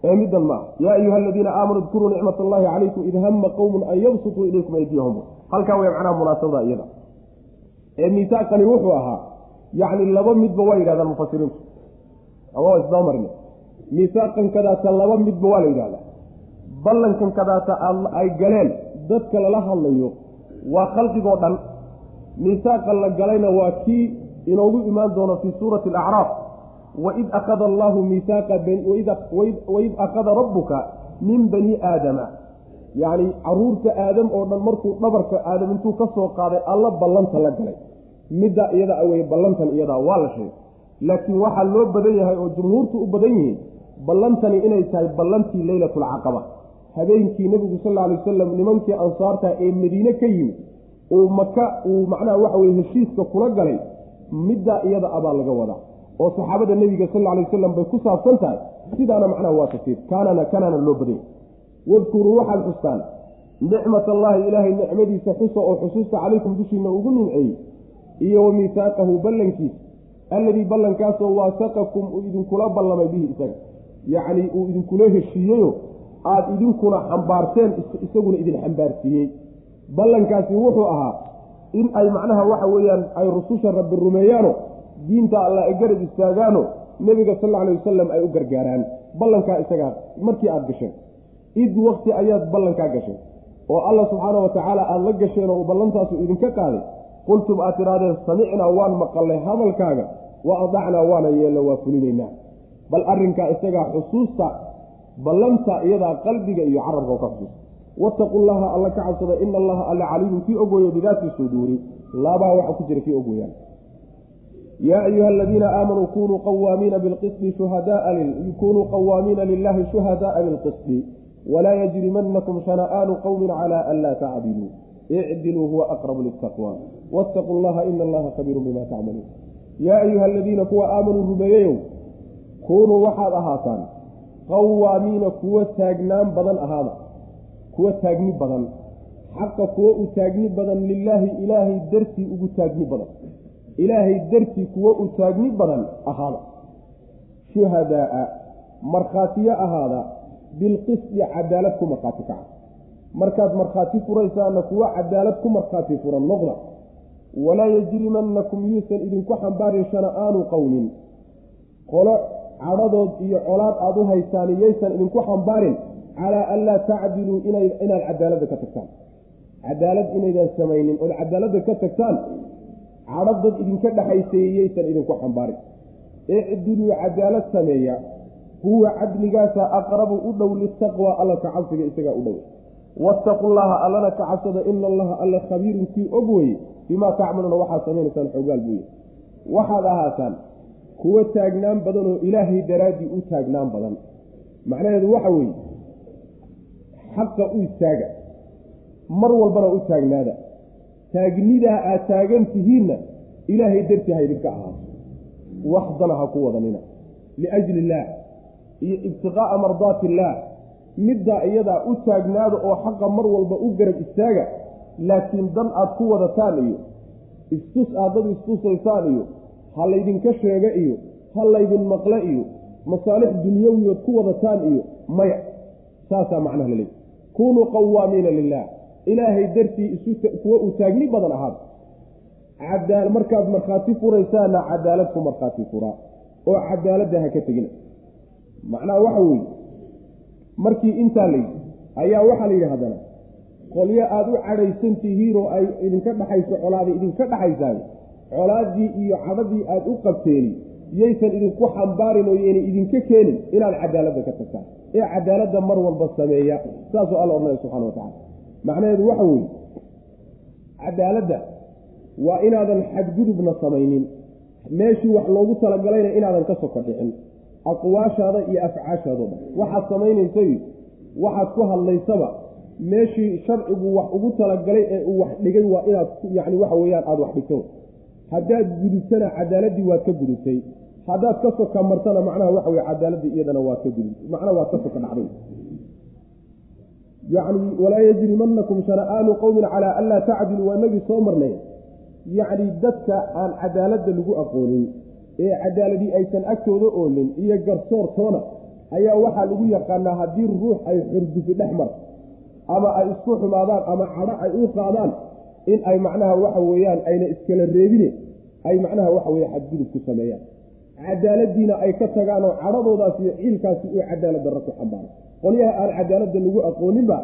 S2: ee middan ma yaa ayuha aladiina aamanuu dkuruu nicmat allahi calaykum id hama qowmun an yabsutuu ilaykum aydiyahum halkaa way macnaha munaasabada iyada. Ee miisaaqani wuxuu ahaa yacni laba midba waa yidhahdaan mufasiriintu ama waa isdaamarne miisaaqan kadaata laba midba waa la yidhahdaa ballankan kadaata ay galeen dadka lala hadlayo waa khalqigoo dhan. Miisaaqa la galayna waa kii inoogu imaan doono fii suurati alacraaf. Waid akhada allahu miisaaqa waid akhada rabbuka min bani aadama. Yacni carruurta aadam oo dhan markuu dhabarka aadam intuu ka soo qaaday alla ballanta la galay. Middaa iyada aweye ballantan iyadaa waa la sheegay. Laakiin waxaa loo badan yahay oo jumhuurtu u badan yihiin ballantani inay tahay ballantii leylatulcaqaba habeenkii nebigu sal alay wasalam nimankii ansaarta ee madiine ka yimid uu maka uu macnaha waxa weye heshiiska kula galay middaa iyada abaa laga wadaa. Oo saxaabada nebiga sal alay wasalam bay ku saabsan tahay sidaana macnaha waa tafsiir. Kaanana kanana loo badanya wadkuruu waxaad xustaan. Nicmat allaahi ilaahay nicmadiisa xusa oo xusuusta calaykum dushiina ugu nimceeyey. Iyo wa miisaaqahu ballankiisa. Alladii ballankaasoo waasaqakum uu idinkula ballamay bihi isaga yacnii uu idinkula heshiiyeyo aada idinkuna xambaarteen isaguna idin xambaarsiiyey. Ballankaasi wuxuu ahaa in ay macnaha waxa weeyaan ay rususha rabbi rumeeyaano diinta alla ay garab istaagaano nebiga sal alla alay wasalam ay u gargaaraan. Ballankaa isagaa markii aada gasheen id wakti ayaad ballankaa gasheen oo alla subxaana wa tacaala aada la gasheen oo ballantaasu idinka qaaday qultum aad tidhahdeen samicnaa waan maqalnay hadalkaaga wa adacnaa waana yeelna waa fulinaynaa bal arrinkaa isagaa xusuusta ballanta iyadaa qalbiga iyo carabka ka xusuusta wattaqu llaha alla ka cabsada ina allaha alla caliimun kii ogooya bidaati suduuri laabaa waxa ku jira kii ogooyaan yaa ayuha aladiina aamanuu kunuu qawaamiina bilqisdi kunuu qawaamiina lilahi shuhadaaa bilqisdi walaa yajrimanakum shana'aanu qowmin cala an laa tacdiluu. Icdiluu huwa aqrabu litaqwa wattaquu llaha ina allaha khabiirun bima tacmaluun. Yaa ayuha aladiina kuwa aamanuu rumeeyeyow kunuu waxaad ahaataan qawaamiina kuwa taagnaan badan ahaada kuwa taagni badan xaqa kuwa u taagni badan lilaahi ilaahay dartii ugu taagni badan ilaahay dartii kuwa u taagni badan ahaada. Shuhadaaa markhaatiyo ahaada bilqisdi cadaalad ku markhaati kaca. Markaad markhaati furaysaana kuwa cadaalad ku markhaati furan noqda walaa yajrimanakum yuusan idinku xambaarin shana'aanu qolo cadhadood iyo colaad aada u haysaan yaysan idinku xambaarin calaa an laa tacdiluu inaad cadaaladda ka tagtaan. Cadaalad inaydan samaynin ood cadaaladda ka tagtaan cadhadad idinka dhexaysaye yaysan idinku xambaarin. Icdiluu cadaalad sameeya huwa cadligaasa aqrabu u dhow litaqwa alla ka cabsiga isagaa u dhow. Wattaqu llaha allana ka cabsada ina allaha alle khabiirun kii og weye bimaa tacmaluuna waxaad samaynaysaan xoogaal buuye waxaad ahaataan kuwa taagnaan badan oo ilaahay daraaddii u taagnaan badan. Macnaheedu waxa weeye xaqa u istaaga mar walbana u taagnaada. Taagnidaa aad taagan tihiinna ilaahay dartii ha idinka ahaato waxdana ha ku wadanina. Liajli illaah iyo ibtiqaa'a mardaati illaah middaa iyadaa u taagnaada oo xaqa mar walba u garab istaaga laakiin dan aad ku wadataan iyo istus aad dad istusaysaan iyo ha laydinka sheega iyo ha laydin maqle iyo masaalix dunyawiyood ku wadataan iyo maya. Saasaa macnaha laleey kunuu qawaamiina lilah ilaahay dartii kuwa uu taagni badan ahaada markaad markhaati furaysaana cadaalad ku markhaati furaa. Oo cadaaladda ha ka tegina. Macnaha waxa weeye markii intaa layidhi ayaa waxaa la yidhi haddana qolyo aada u cadhaysan tihiinoo ay idinka dhaxayso colaada idinka dhaxaysaay colaaddii iyo cadhadii aada u qabteeni yaysan idinku xambaarin oo idinka keenin inaad cadaaladda ka tagtaan ee cadaaladda mar walba sameeya saasuu alla odhanaya subxana wa tacala macnaheedu waxa weeye cadaaladda waa inaadan xadgudubna samaynin. Meeshii wax loogu talagalayna inaadan ka soko dhicin aqwaashaada iyo afcaashaadoo dhan. Waxaad samaynaysay waxaad ku hadlaysaba meeshii sharcigu wax ugu talagalay ee uu wax dhigay waa inaad yani waxa weeyaan aada wax dhigto haddaad gudubtana cadaaladdii waad ka gudubtay. Haddaad ka soka martana macnaha waxa weye cadaaladii iyadana waad ka gudub macnaha waad ka soka dhacday. Yacni walaa yajrimanakum shana'aanu qowmin calaa an laa tacdiluu waa inagii soo marnay. Yacni dadka aan cadaaladda lagu aqoonin ee cadaaladii aysan agtooda oolin iyo garsoortoona ayaa waxaa lagu yaqaanaa haddii ruux ay xurdufi dhex mar ama ay isku xumaadaan ama cadho ay u qaadaan in ay macnaha waxa weeyaan ayna iskala reebine ay macnaha waxa weye xadgudub ku sameeyaan. Cadaaladiina ay ka tagaan oo cadhadoodaas iyo ciilkaasi uu cadaalad darro ku xambaaro qolyaha aan cadaaladda lagu aqooninba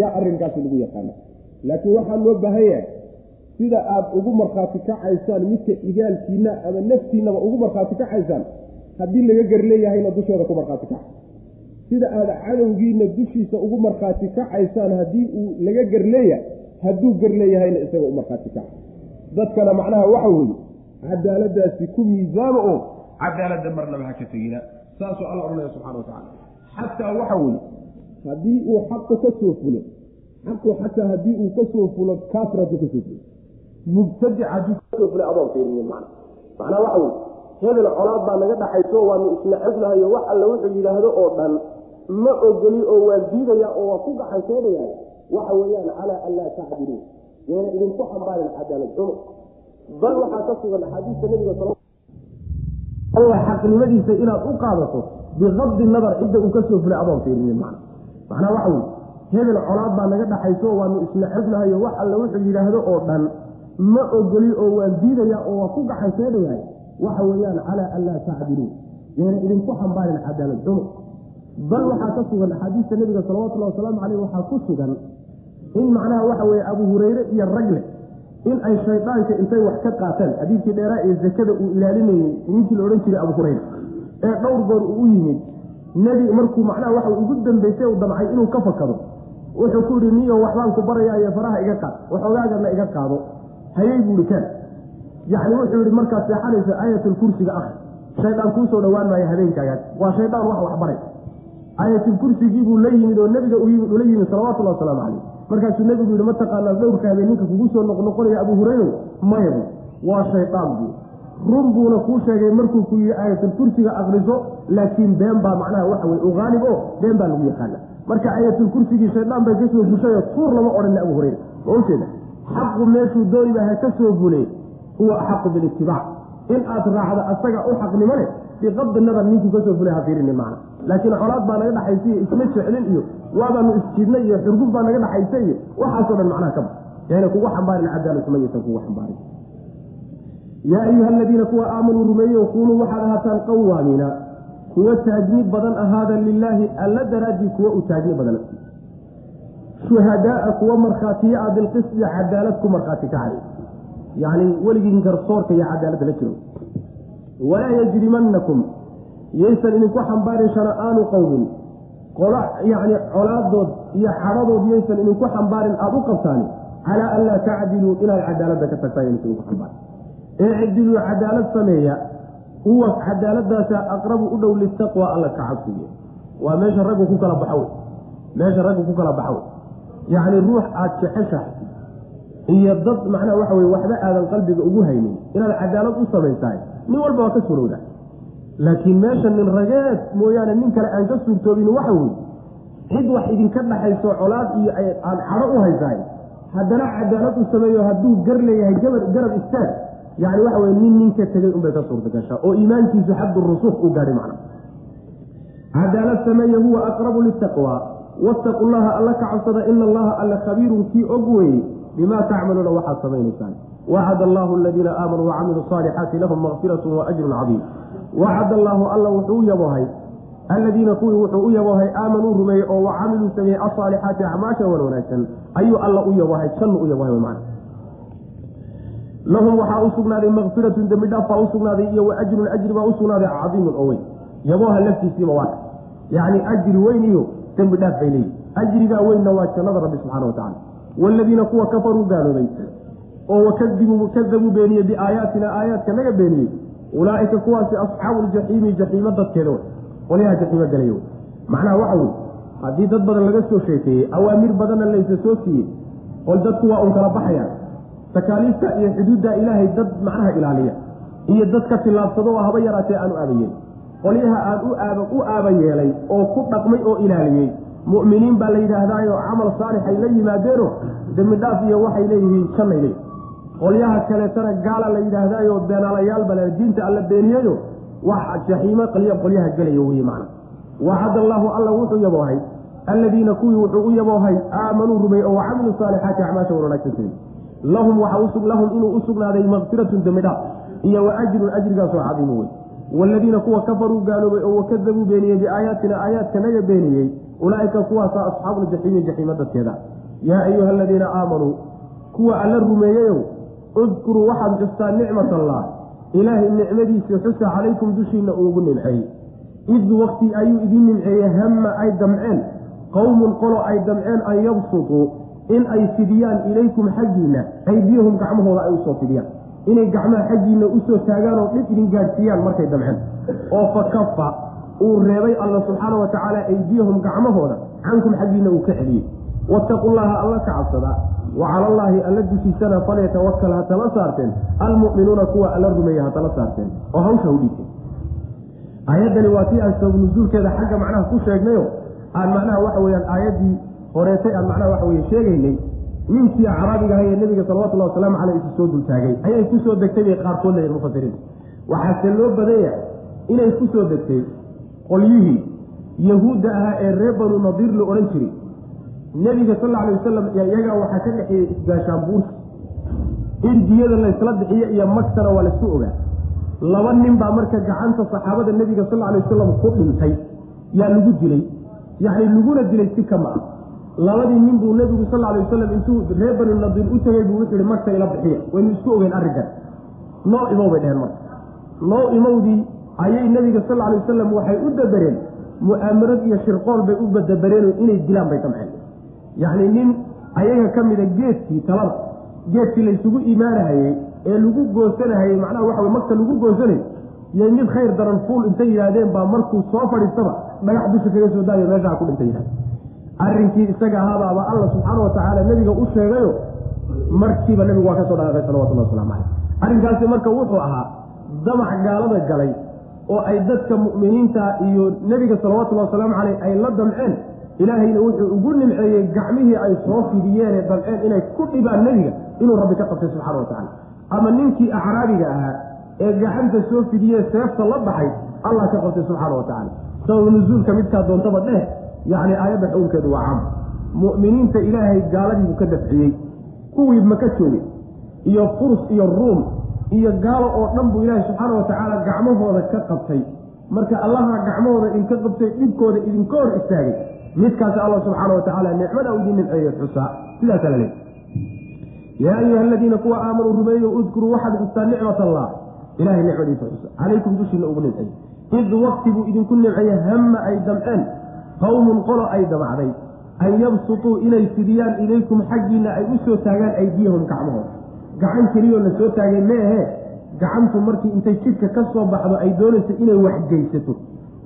S2: yaa arrinkaasi lagu yaqaana. Laakiin waxaa loo baahan yahay sida aad ugu markhaati kacaysaan midka igaalkiina ama naftiinaba ugu markhaati kacaysaan haddii laga gar leeyahayna dusheeda ku markhaati kaca. Sida aad cadowgiina dushiisa ugu markhaati kacaysaan haddii uu laga gar leeyahay hadduu gar leeyahayna isaga u markhaati kaca dadkana macnaha waxa weeye cadaaladaasi ku miisaama oo cadaaladda marnaba ha ka tegina. Saasuu alla odhanaya subxana wa tacala xataa waxa weeye haddii uu xaqa ka fulo xaqu xataa haddii uu ka fulo kaafir hadduu fulo. Mubtadic hadduu ka soo fulay adoon fiirinin macna. Macnaa waxa weye hebel colaad baa naga dhaxayso waanu isla xognahayo wax alle wuxuu yidhaahdo oo dhan ma ogoli oo waan diidaya oo waa ku gaxaysoonayaa waxa weeyaan calaa an tacdiluu yayna idinku xambaarin cadaalad xumo bal waxaa ka sugan axaadiista nabiga xaqnimadiisa inaad u qaadato biqabdi nadar cidda uu ka soo fulay adoon fiirinin macna. Macnaa waxa weye hebel colaad baa naga dhaxayso waanu isla xognahayo wax alle wuxuu yidhaahdo oo dhan ma ogoli oo waan diidaya oo waa ku gaxaysoonayaa waxa weeyaan calaa an laa tacdiluu yayna idinku xambaarin cadaalad xumo bal waxaa ka sugan axaadiista nabiga salawatullahi wasalaamu caleyh waxaa ku sugan in macnaha waxa weeye abu hureyre iyo ragle in ay shaydaanka intay wax ka qaateen xadiidkii dheeraa ee zakada uu ilaalinayey ninkii la odhan jiray abu hureyre ee dhowr goor uu u yimid nebi markuu macnaha waxa ugu dambeysay u damcay inuu ka fakado wuxuu ku yihi niyo waxbaan ku barayaayo faraha iga qaad waxoogaagana iga qaado hayay buuhi kaan yacni wuxuu yihi markaad seexanaysa aayatulkursiga ah shaydaan kuusoo dhowaan maayo habeenkaagaas waa shaydaan wax wax baray. Aayatulkursigiibuu la yimid oo nebiga ula yimid salawatullahi wasalaamu caleyh markaasuu nebigu yihi mataqaanaa dhowrka habeen ninka kugu soo noqnoqonaya abu hureyro mayabu waa shaydaan buu. Run buuna kuu sheegay markuu ku yihi aayatulkursiga akriso laakiin been baa macnaha waxa weye u haalib oo been baa lagu yaqaana. Marka aayatulkursigii shaydaan bay ka soo fushayo tuur lama odhan abu hureyra ma ujeeda xaqu meeshuu dooniba ha ka soo fulay huwa axaqu bilitibaac in aad raacda asaga u xaqnimo leh biqabdi nadar ninkuu ka soo fulay ha fiirinin macna laakiin colaad baa naga dhaxaysa isma jeclin iyo waabaanu isjidnay iyo xurgub baa naga dhaxaysa iyo waxaasoo dhan macnaha kaba yayna kugu xambaarin cadaalatuma yaysan kugu xambaarin yaa ayuha aladiina kuwa aamanuu rumeeyo kunuu waxaad ahaataan qawaamiina kuwa taagni badan ahaada lilaahi alla daraaddii kuwa u taagni badan shuhadaaa kuwa markhaatiye ah bilqisdi cadaalad ku markhaati kacay yacni weligiin garsoorka iyo cadaaladda la jiro. Walaa yajrimanakum yaysan idinku xambaarin shana'aanu qowmin qola yacni colaadood iyo xadhadood yaysan idinku xambaarin aada u qabtaani. Calaa an laa tacdiluu inaad cadaaladda ka tagtaan yaysan idinku xambaarin ee cidiluu cadaalad sameeya huwa cadaaladaasa aqrabu u dhow litaqwa alla ka cabsiyo waa meesha raggu ku kala baxo meesha raggu ku kala baxo yacni ruux aada jeceshahay iyo dad macnaha waxa weye waxba aadan qalbiga ugu haynin inaad cadaalad u samaysahay nin walba waa ka surowda laakiin meesha nin rageed mooyaane nin kale aan ka suurtoobin waxa weye cid wax idinka dhaxayso colaad iyo aad cadho u haysahay haddana cadaalad u sameeyo hadduu gar leeyahay garab istaag. Yacni waxa weye nin ninka tegay unbay ka suurta gashaa oo iimaankiisu xaddu rusuuq uu gaadhay macna. Cadaalad sameeye huwa aqrabu litaqwa wattaqu llaha alla ka cabsada ina allaha alla khabiirun kii og weeye bimaa tacmaluuna waxaad samaynaysaan. Wacad allahu aladiina aamanuu wacamiluu saalixaati lahum makfiratu waajrun cadiim wacad allaahu alla wuxuu u yaboohay. Alladiina kuwii wuxuu u yaboohay aamanuu rumeeyey oo wacamiluu sameeyey asaalixaati acmaasha wan wanaagsan. Ayuu alla u yaboohay jannu u yaboohay man lahum waxaa u sugnaaday makfiratun dembi dhaaf baa u sugnaaday iyo wa ajrun ajri baa u sugnaaday cadiimun oo weyn. Yabooha laftiisiiba waa yacni ajri weyn iyo dembi dhaaf bay leeyihi ajrigaa weynna waa jannada rabbi subxana wa tacala waaladiina kuwa kafaruu gaaloobay oo wakadibuu kadabuu beeniyey biaayaatina aayaadka naga beeniyey ulaaika kuwaasi asxaabu ljaxiimi jaxiimo dadkeeda wey qolyaha jaxiimo galaya wey macnaha waxa wey haddii dad badan laga soo sheekeeyey awaamir badanna laysa soo siiyey qol dadku waa un kala baxayaan. Takaaliifta iyo xuduudda ilaahay dad macnaha ilaaliya iyo dad ka tillaabsado oo haba yaraatee aan u aabayeelin qolyaha aan u aaba u aaba yeelay oo ku dhaqmay oo ilaaliyey mu'miniin baa la yidhaahdaayo camal saalixay la yimaadeeno dembi dhaaf iyo waxay leeyihiin jannay leeyihiin qolyaha kaleetana gaala la yidhaahdaayo beenaalayaal bale diinta alla beeniyeyo wax jaxiimo qaliya qolyaha gelaya weye macna. Wacad allaahu alla wuxuu yaboohay alladiina kuwii wuxuu u yaboohay aamanuu rumey oo wacamiluu saalixaati acmaasha wan wanaagsan samey lahum waxaa lahum inuu u sugnaaday makfiratun dembi dhaaf
S1: iyo wa ajrun ajrigaasoo cadiimu wey waaladiina kuwa kafaruu gaaloobay oo wakadabuu beeniyey biaayaatina aayaadkanaga beeniyey ulaaika kuwaasa asxaabu jaxiimi jaxiima dadkeeda. Yaa ayuha aladiina aamanuu kuwa alla rumeeyeyow udkuruu waxaad xustaan nicmat allah ilaahay nicmadiisii xusa calaykum dushiina uugu nimceeyey id wakti ayuu idin nimceeyey hamma ay damceen. Qowmun qolo ay damceen an yabsutuu in ay fidiyaan ilaykum xaggiinna. Aydiyahum gacmahooda ay u soo fidiyaan. Inay gacmaha xaggiinna u soo taagaan oo dhib idin gaadhsiiyaan markay damceen. Oo fa kafa uu reebay alla subxaana wa tacaala aydiyahum gacmahooda. Cankum xaggiinna uu ka celiyey. Wattaqullaha alla ka cabsadaa wa cala allaahi alla dushiisana falyatawakal ha tala saarteen almu'minuuna kuwa alla rumeeya ha tala saarteen oo hawsha u dhiibteen aayaddani waa tii aan sabab nusuulkeeda xagga macnaha ku sheegnayo aan macnaha waxa weyaan aayaddii horeetay aan macnaha waxa weye sheegaynay ninkii acraabiga ahay ee nebiga salawatullahi wasalaamu caleyh isu soo dultaagay ayay ku soo degtay bay qaarkood leeyihiin mufasiriin waxaase loo badanya inay ku soo degtay qolyihii yahuudda ahaa ee reer banu nadiir la odhan jiray nebiga sal alay wasalam iyagaa waxaa ka dhexeeyey isgaashaan buursi in diyada laysla bixiyo iyo magtana waa laysku ogaa. Laba nin baa marka gacanta saxaabada nebiga sal alay wasalam ku dhintay. Yaa lagu dilay. Yacni laguna dilay si kama ah. Labadii nin buu nebigu sal alay wasalam intuu reer bani nadiir u tegay buu wuxuu yihi magta ila bixiya. Waynu isku ogeyn arrinkan. Noo imow bay dheheen marka. Noo imowdii ayay nebiga sal alay wasalam waxay u dabereen mu'aamarad iyo shirqool bay u badabareen inay dilaan bay damceen yacni nin ayaga ka mida geedkii talada geedkii laysugu imaanahayey ee lagu goosanahayey macnaha waxa wey magta lagu goosanay iyo mid khayr daran fuul intay yidhaahdeen baa markuu soo fadhiistaba dhagax dusha kaga soo daayo meeshaa ku dhintay yidhahde arrinkii isaga ahaabaaba alla subxaana wa tacaala nebiga u sheegayo markiiba nebigu waa ka soo dhaqaaqay salawatullah waslamu caleyh arrinkaasi marka wuxuu ahaa damac gaalada galay oo ay dadka mu'miniinta iyo nebiga salawatullahi wasalaamu caleyh ay la damceen ilaahayna wuxuu ugu nimceeyey gacmihii ay soo fidiyeene damceen inay ku dhibaan nebiga inuu rabbi ka qabtay subxana wa tacala ama ninkii acraabiga ahaa ee gacanta soo fidiyee seefta la baxay allah ka qabtay subxaana wa tacala sabab nuzuulka midkaa doontaba dheh yacni aayadda xukunkeedu waa caam mu'miniinta ilaahay gaaladiibuu ka dafciyey. Kuwii maka joogay iyo furs iyo ruum iyo gaalo oo dhan buu ilaahay subxaana wa tacaala gacmahooda ka qabtay. Marka allaha gacmahooda idinka qabtay dhibkooda idinka hor istaagay midkaas alla subxaana wa tacaala nicmada idin nimceeye xusaa. Sidaasa yaa ayuha aladiina kuwa aamanuu rumeeyo udkuruu waxaad xustaa nicmat allah ilahay nicmadiisa xusa calaykum dushiina ugu nimceeye id wakti buu idinku nimceeye hamma ay damceen. Qowmun qolo ay damacday. An yabsutuu inay fidiyaan ilaykum xaggiina ay u soo taagaan aydiyahum gacmahooda. Gacan keliyoo la soo taagay meehe. Gacantu markii intay jidhka ka soo baxdo ay doonayso inay waxgeysato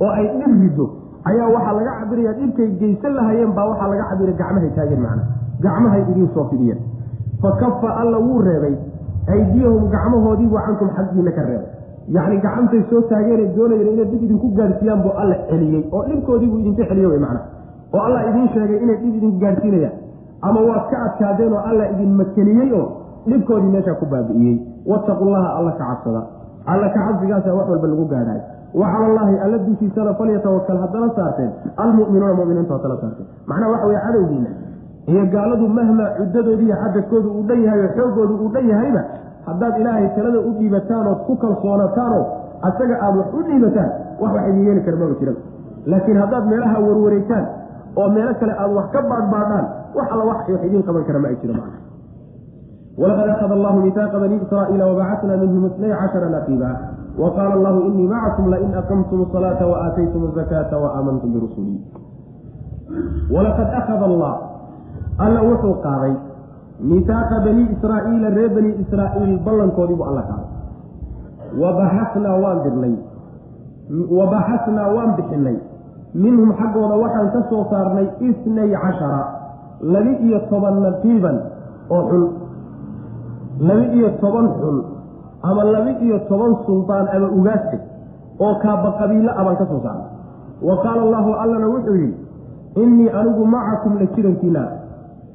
S1: oo ay dhib riddo ayaa waxaa laga cabiraya dhibkay geysan lahayeen baa waxaa laga cabira gacmahay taageen macna. Gacmahay idiin soo fidiyeen. Fa kafa alla wuu reebay. Aydiyahum gacmahoodiibuu cankum xaggiina ka reebay. Yacni gacantay soo taageenay doonayeen inay dhib idinku gaadhsiiyaan buu alla celiyey oo dhibkoodiibuu idinka celiye wey macna. Oo allah idiin sheegay inay dhib idinku gaadhsiinayaan ama waad ka adkaadeen oo alla idin makeniyey oo dhibkoodii meeshaa ku baabi'iyey wattaqullaha alla ka cabsada. Alla ka cabsigaasa wax walba lagu gaadhaay wa cala allaahi alla dushiisana falyatawakal haddala saarteen. Almu'minuuna muminiintu haddala saarteen. Macnaha waxa weye cadowgiina iyo gaaladu mahmaa cuddadoodiiyo cadadkoodu uu dhan yahay oo xooggoodu uu dhan yahayba haddaad ilaahay talada u dhiibataan ood ku kalsoonataanoo asaga aada wax u dhiibataan wax wax idin yeeli kara maba jiran laakiin haddaad meelaha warwareegtaan oo meelo kale aada wax ka baadhbaadhaan wax alla wax idiin qaban kara ma ay jiro macna walaqad akhada allahu mitaaqa bani israa'iila wabacatna minhum isnay cashara naqiiba wa qaala allahu inii macakum lain aqamtum asalaata waaataytum azakaata waaaamantum birusulii walaqad akhada allah. Alla wuxuu qaaday mitaaqa bani israa'iila reer bani israa'iil ballankoodii buu alla qaaday. Wabaxasnaa waan dirnay. Wabaxasnaa waan bixinay. Minhum xaggooda waxaan ka soo saarnay isnay cashara laba-iyo toban naqiiban oo xul laba-iyo toban xul ama laba-iyo toban suldaan ama ugaasta oo kaaba qabiilo a baan ka soo saarnay wa qaala allahu allana wuxuu yidhi innii anigu macakum la jirankiina.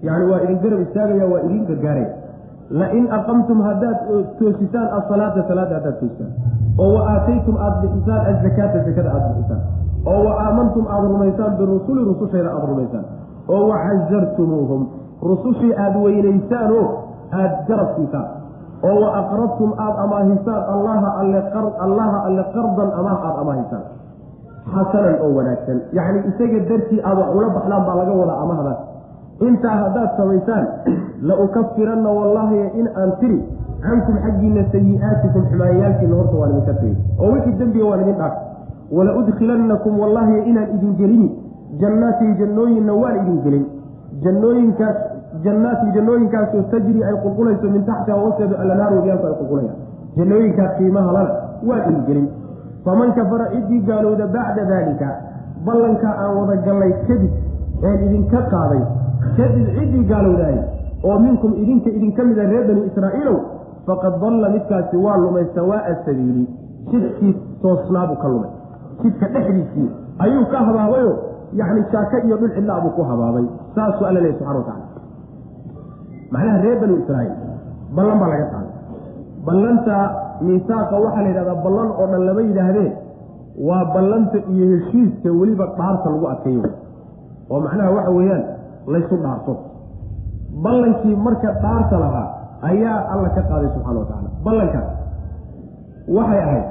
S1: Yacni waa idin garab istaagaya waa idin gargaaraya. Lain aqamtum haddaad toosisaan asalaata salaada haddaad toosisaan. Oo wa aataytum aada bixisaan azakaata zakada aada bixisaan. Oo wa aamantum aada rumaysaan birusuli rusushayda aada rumaysaan. Oo wa casartumuuhum rusushii aada weynaysaan oo aada garab siisaan oo wa aqrabtum aada amaahisaan allaha alle qardan amaah aada amaahisaan xasanan oo wanaagsan. Yacni isaga dartii aada wax ula baxdaan baa laga wadaa amahdaas intaa haddaad samaysaan la ukafiranna wallahi in aan tiri cankum xaggiina sayi-aatikum xumaayayaalkiina horta waan idinka tiri. Oo wixii dembiga waan idin dhaaf. Wala udkhilannakum wallahi inaan idin gelini. Jannaatin jannooyinna waan idin gelin. Jannooyinkaas jannaatin jannooyinkaasoo tajri ay qulqulayso min taxtiha hoosteedu allanaaru wabiyaalku ay qulqulayaan jannooyinkaas qiimaha lana waan idin gelin faman kafara ciddii gaalowda bacda daalika ballanka aan wada gallay kadib een idinka qaaday kadib ciddii gaalowdaay oo minkum idinka idinka mida reer bani israa'iilow faqad dalla midkaasi waa lumay sawaa'a sabiili jidkii toosnaabuu ka lumay jidka dhexdiisii ayuu ka habaabayo yacni shaaka iyo dhul cidlaabuu ku habaabay saasuu alla lehy subxana wa tacala macnaha reer bani israa'iil. Ballan baa laga qaaday. Ballanta miisaaqa waxaa la yidhahdaa ballan oo dhan lama yidhaahdee waa ballanta iyo heshiiska weliba dhaarta lagu adkeeyo oo macnaha waxa weeyaan laysu dhaarto. Ballankii marka dhaarta lahaa ayaa alla ka qaaday subxana wa tacala ballankaas waxay ahayd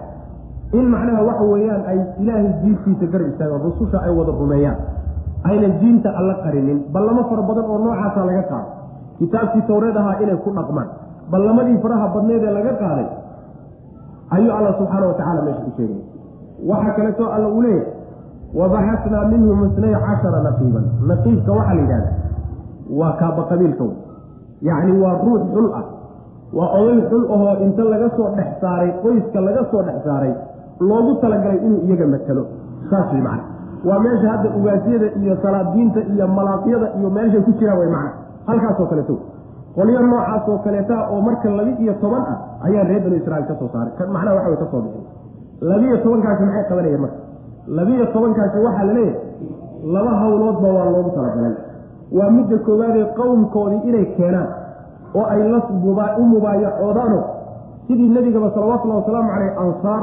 S1: in macnaha waxa weeyaan ay ilaahay diintiisa garab istaagaan rususha ay wada rumeeyaan. Aynan diinta alla qarinin. Ballamo fara badan oo noocaasa laga qaado kitaabkii towreed ahaa inay ku dhaqmaan. Ballamadii faraha badneed ee laga qaaday ayuu alla subxaana wa tacala meesha ku sheegay. Waxaa kaleeto alla uu leeyahy wabaxasnaa minhum isnay cashara naqiiban. Naqiibka waxaa la yidhahda waa kaaba qabiilka wey yacni waa ruux xul ah waa oday xul ahoo inta laga soo dhex saaray qoyska laga soo dhex saaray loogu talagalay inuu iyaga matalo. Saas way macna. Waa meesha hadda ugaasyada iyo salaadiinta iyo malaaqyada iyo meeshay ku jiraan way macna halkaasoo kaleeto qolyo noocaasoo kaleeta oo marka labi iyo toban ah ayaa reer banu israiil ka soo saaray. Macnaha waxa way ka soo bixin labiiyo tobankaasi maxay qabanayeen marka? Labiiyo tobankaasi waxaa la leeyahay laba hawloodba waa loogu talagalay. Waa midda koowaadee qowmkoodii inay keenaan oo ay la u mubaayacoodaano sidii nebigaba salawatullahi wasalaamu caleyh ansaar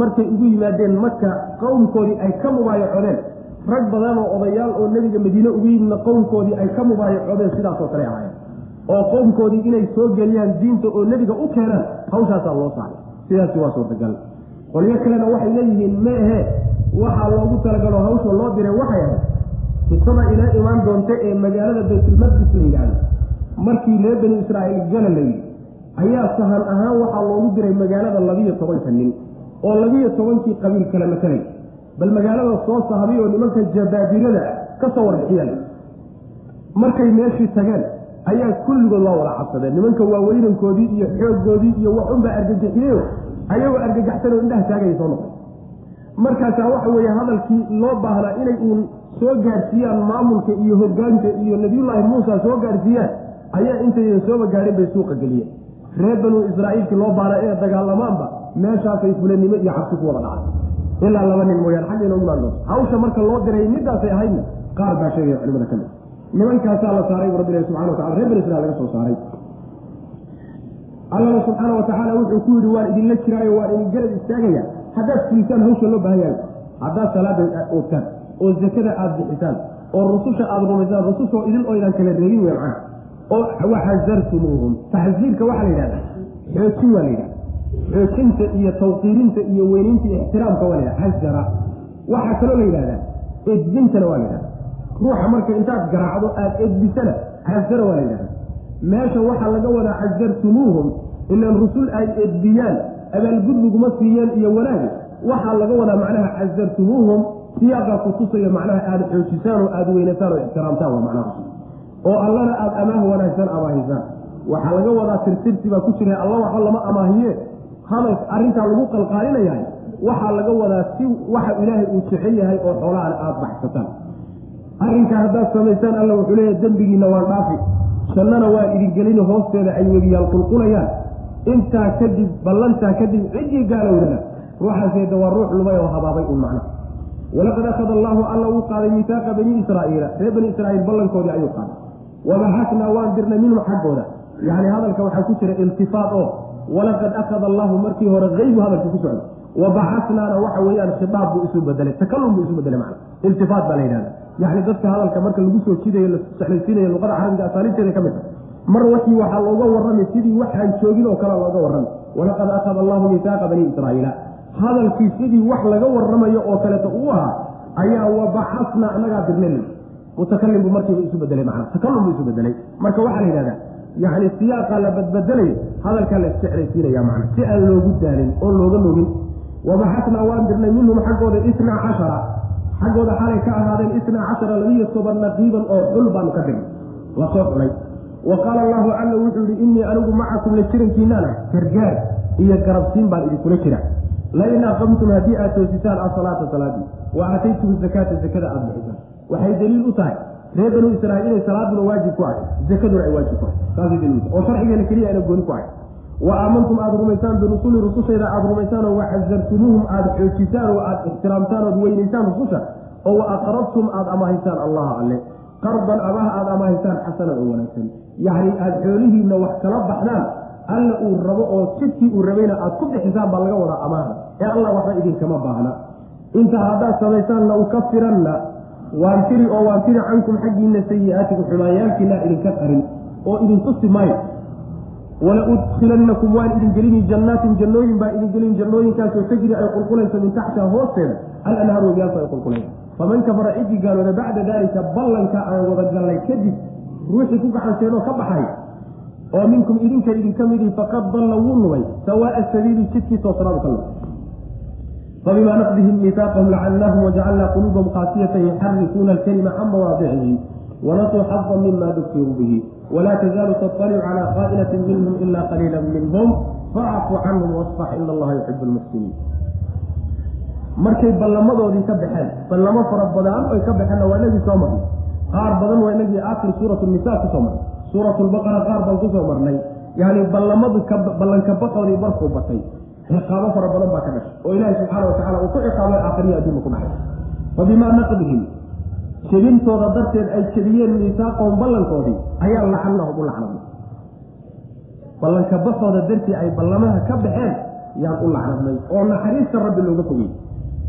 S1: markay ugu yimaadeen maka qowmkoodii ay ka mubaayacoodeen rag badan oo odayaal oo nebiga madiine ugu yimidna qowmkoodii ay ka mubaayacoodeen sidaasoo kale ahaayeen oo qowmkoodii inay soo geliyaan diinta oo nebiga u keenaan hawshaasaa loo saaray. Sidaasi waa suurtagal. Qolyo kalena waxay leeyihiin ma ahee waxaa loogu talagalo hawsha loo diray waxay ahayd qisada inaa imaan doonta ee magaalada baytulmaqdis la yidhaahdo. Markii reer bani israa'iil gala la yidhi ayaa sahan ahaan waxaa loogu diray magaalada labiyo tobanka nin oo labiyo tobankii qabiil kale matalay bal magaalada soo sahday oo nimanka jabaabirada ka soo warbixiyaan markay meeshii tageen ayaa kulligood waa wada cabsadeen nimanka waaweynankoodii iyo xooggoodii iyo waxunbaa argagixiyeyo ayagoo argagaxsan oo indhaha taagaya soo noqday markaasaa waxa weeye hadalkii loo baahnaa inay uun soo gaadhsiiyaan maamulka iyo hogaanka iyo nabiyullaahi muusa soo gaadhsiiyaan ayaa intaydan sooba gaadhin bay suuqa geliyeen. Reer banuu israa'iilkii loo baahnaa inay dagaalamaanba meeshaasay fulanimo iyo cabsi ku wada dhacay ilaa laba nin mooyaan xagga inoogu imaan doonto hawsha marka loo diray midaasay ahaydna qaar baa sheegaya culimada ka mid nimankaasaa la saaray bu rabbi ilahi subxana watacala reer bani israil laga soo saaray. Allana subxaana wa tacaala wuxuu ku yidhi waan idinla jiraayo waan idin garab istaagaya. Haddaad fulisaan hawsha loo baahan yahay. Haddaad salaada oogtaan oo zakada aada bixisaan oo rususha aada rumaysaan rusushoo idin oydan kala reebin wey macana oo waxasartumuuhum. Taxsiirka waxaa la yidhahda xoojin waa la yidhahda xoojinta iyo tawqiirinta iyo weynaynta ixtiraamka waa la yidhahda xasara waxaa kaloo la yidhahdaa edbintana waa la ruuxa marka intaad garaacdo aada edbisana xasara waa la yidhahda meesha waxaa laga wadaa xasartumuuhum ilaan rusul ay edbiyaan abaalgud laguma siiyeen iyo wanaagi waxaa laga wadaa macnaha xasartumuuhum siyaaqaa ku tusayo macnaha aada xoojisaan oo aada weynataan oo ixtiraamtaan waa macnaha oo allana aada amaah wanaagsan amaahisaan waxaa laga wadaa tirtirsi baa ku jira alla waxba lama amaahiye hadal arrintaa lagu qalqaalinayahay waxaa laga wadaa si waxa ilaahay uu jecel yahay oo xoolahan aada baxsataan. Arrinkaa haddaad samaysaan alla wuxuu leeyahay dembigiina waan dhaafi. Jannana waa idin gelini hoosteeda ay wegiyaal qulqulayaan. Intaa kadib ballantaa kadib ciddii gaalowdana ruuxaaseeda waa ruux lumay oo habaabay un macna walaqad akhada allaahu alla uu qaaday mitaaqa bani israa'iila. Reer bani israiil ballankoodii ayuu qaaday. Wabaxasnaa waan dirnay minhum xaggooda. Yacni hadalka waxaa ku jira iltifaat oo walaqad akhada allaahu markii hore haybu hadalka ku socda wabaxasnaana waxa weeyaan khitaab buu isu bedelay takalum buu isu bedelay macna. Iltifaat baa la yidhahda yacni dadka hadalka marka lagu soo jidayo la sexlaysiinayo luqada carabiga asaaliibteeda ka mid a mar waxii waxaa looga warramay sidii waxaan joogin oo kale looga warramay walaqad akhada allahu mitaaqa bani israa'iila. Hadalkii sidii wax laga warramayo oo kaleeto uu ahaa ayaa wabacasna annagaa dirnay. Mutakalim buu markiiba isu bedelay macna. Takalum buu isu bedelay marka waxaa la yidhahdaa yacni siyaaqa la badbedelayo hadalkaa la isjeclaysiinaya macna si aan loogu daalin oon looga nogin wabaxasnaa waan dirnay minhum xaggooda isnaa cashara. Xaggooda xalay ka ahaadeen isnaa cashara labiyo toban naqiiban oo xul baanu ka dirnay la soo xulay. Wa qaala allahu alla wuxuu yihi innii anigu macakum la jirankiinana gargaar iyo garabsiin baan idinkula jira lain aqamtum haddii aad toosisaan asalaata salaadii wa aataytum zakaata zakada aada bixisaan. Waxay daliil u tahay reer banuu israaiil inay salaaduna waajib ku ahay zakaduna ay waajib ku ahay. Saasay daliil utahay oo sharcigeena keliya ayna gooni ku ahay. Wa aamantum aada rumaysaan birusuli rusushayda aada rumaysaan oo waxazartumuuhum aada xoojisaan oo aada ixtiraamtaan ood weynaysaan rususha oo wa aqrabtum aada amahaysaan allaha alle. Qardan amaha aada amahaysaan xasanan oo wanaagsan. Yacni aada xoolihiinna wax kala baxdaan alla uu rabo oo jidkii uu rabayna aada ku bixisaan baa laga wadaa amaahda. Ee allah waxba idinkama baahna. Intaa haddaad samaysaan la ukafiranna waan tiri oo waan tiri cankum xaggiina sayi-aatikum xumaanyaalkiina idinka qarin oo idin tusi maayo. Wala udkhilannakum waan idin gelini jannaatin jannooyin baa idin gelin jannooyinkaasoo tajri ay qulqulayso min taxtiha hoosteeda. Alanhaaru wabiyaalku ay qulqulayso faman kafara cidii gaalooda bacda daalika ballanka aan wada gallay kadib ruuxii ku gacanteedoo ka baxay oo minkum idinka idinka midii faqad dalla wuu lumay sawaaa sabiili jidkii toosnaadu ka lumay fabima naqdihim miisaaqahum lacalnaahum wajacalnaa quluubahum qaasiyatan yuxarifuuna alkalima can mawaadicihi wanasuu xadan mima dukiruu bihi walaa tazaalu taطalicu calaa qaa'inatin minhum ila qaliila minhum facfu canhum wasfax ina allaha yuxibu lmuxsiniin markay ballamadoodii ka baxeen ballamo fara badan oy ka baxeenna waa inagii soo marnay qaar badan waa inagii aakhir suurat nisa ku soo marnay suurat qaar baan ku soo marnay yani ballamadu ballanka baqoodii markuu batay ciqaabo fara badan baa ka dhashay. oo ilaahi subxaana watacala uu ku ciqaabay aakhiriya adduunka ku dhacay. Fabimaa naqdihim jebintooda darteed ay jebiyeen miisaaqahum ballankoodii ayaa lacannahum u lacnadnay ballanka baxooda dartii ay ballamaha ka baxeen yaan u lacnadnay oo naxariista rabbi looga fogey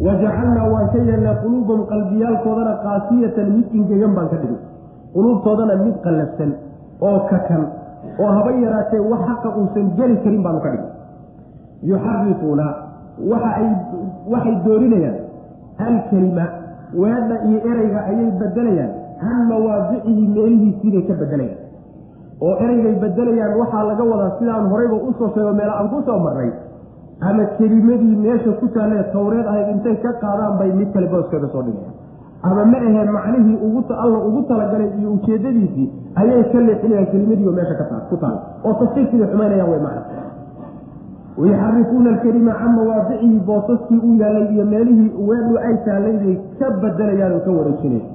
S1: wajacalnaa waan ka yeelnay quluubahum qalbiyaalkoodana qaasiyatan mid ingegan baan ka dhigay. Quluubtoodana mid qallafsan oo kakan oo haba yaraatee wax xaqa uusan geli karin baanu ka dhigay yuxarifuuna waxa ay waxay doorinayaan. Alkelima weedha iyo ereyga ayay bedelayaan can mawaadicihi meelihiisiibay ka bedelayaan oo ereygay bedelayaan waxaa laga wadaa sidaan horeyba u soo sheego meel aan ku soo marray ama kelimadii meesha ku taalee tawreed ahayd intay ka qaadaan bay mid kale booskeeda soo dhigayaan ama ma aheen macnihii ugu alla ugu talagalay iyo ujeedadiisii ayay ka leexinayaan kelimadiioo meesha ka taa ku taal. Oo tafsiirkiibay xumaynayaan way macna wayuxarifuuna alkelima can mawaadicihi boosaskii u yaalay iyo meelihii weedhu ay taallay bay ka bedelayaan oo ka wareejinaya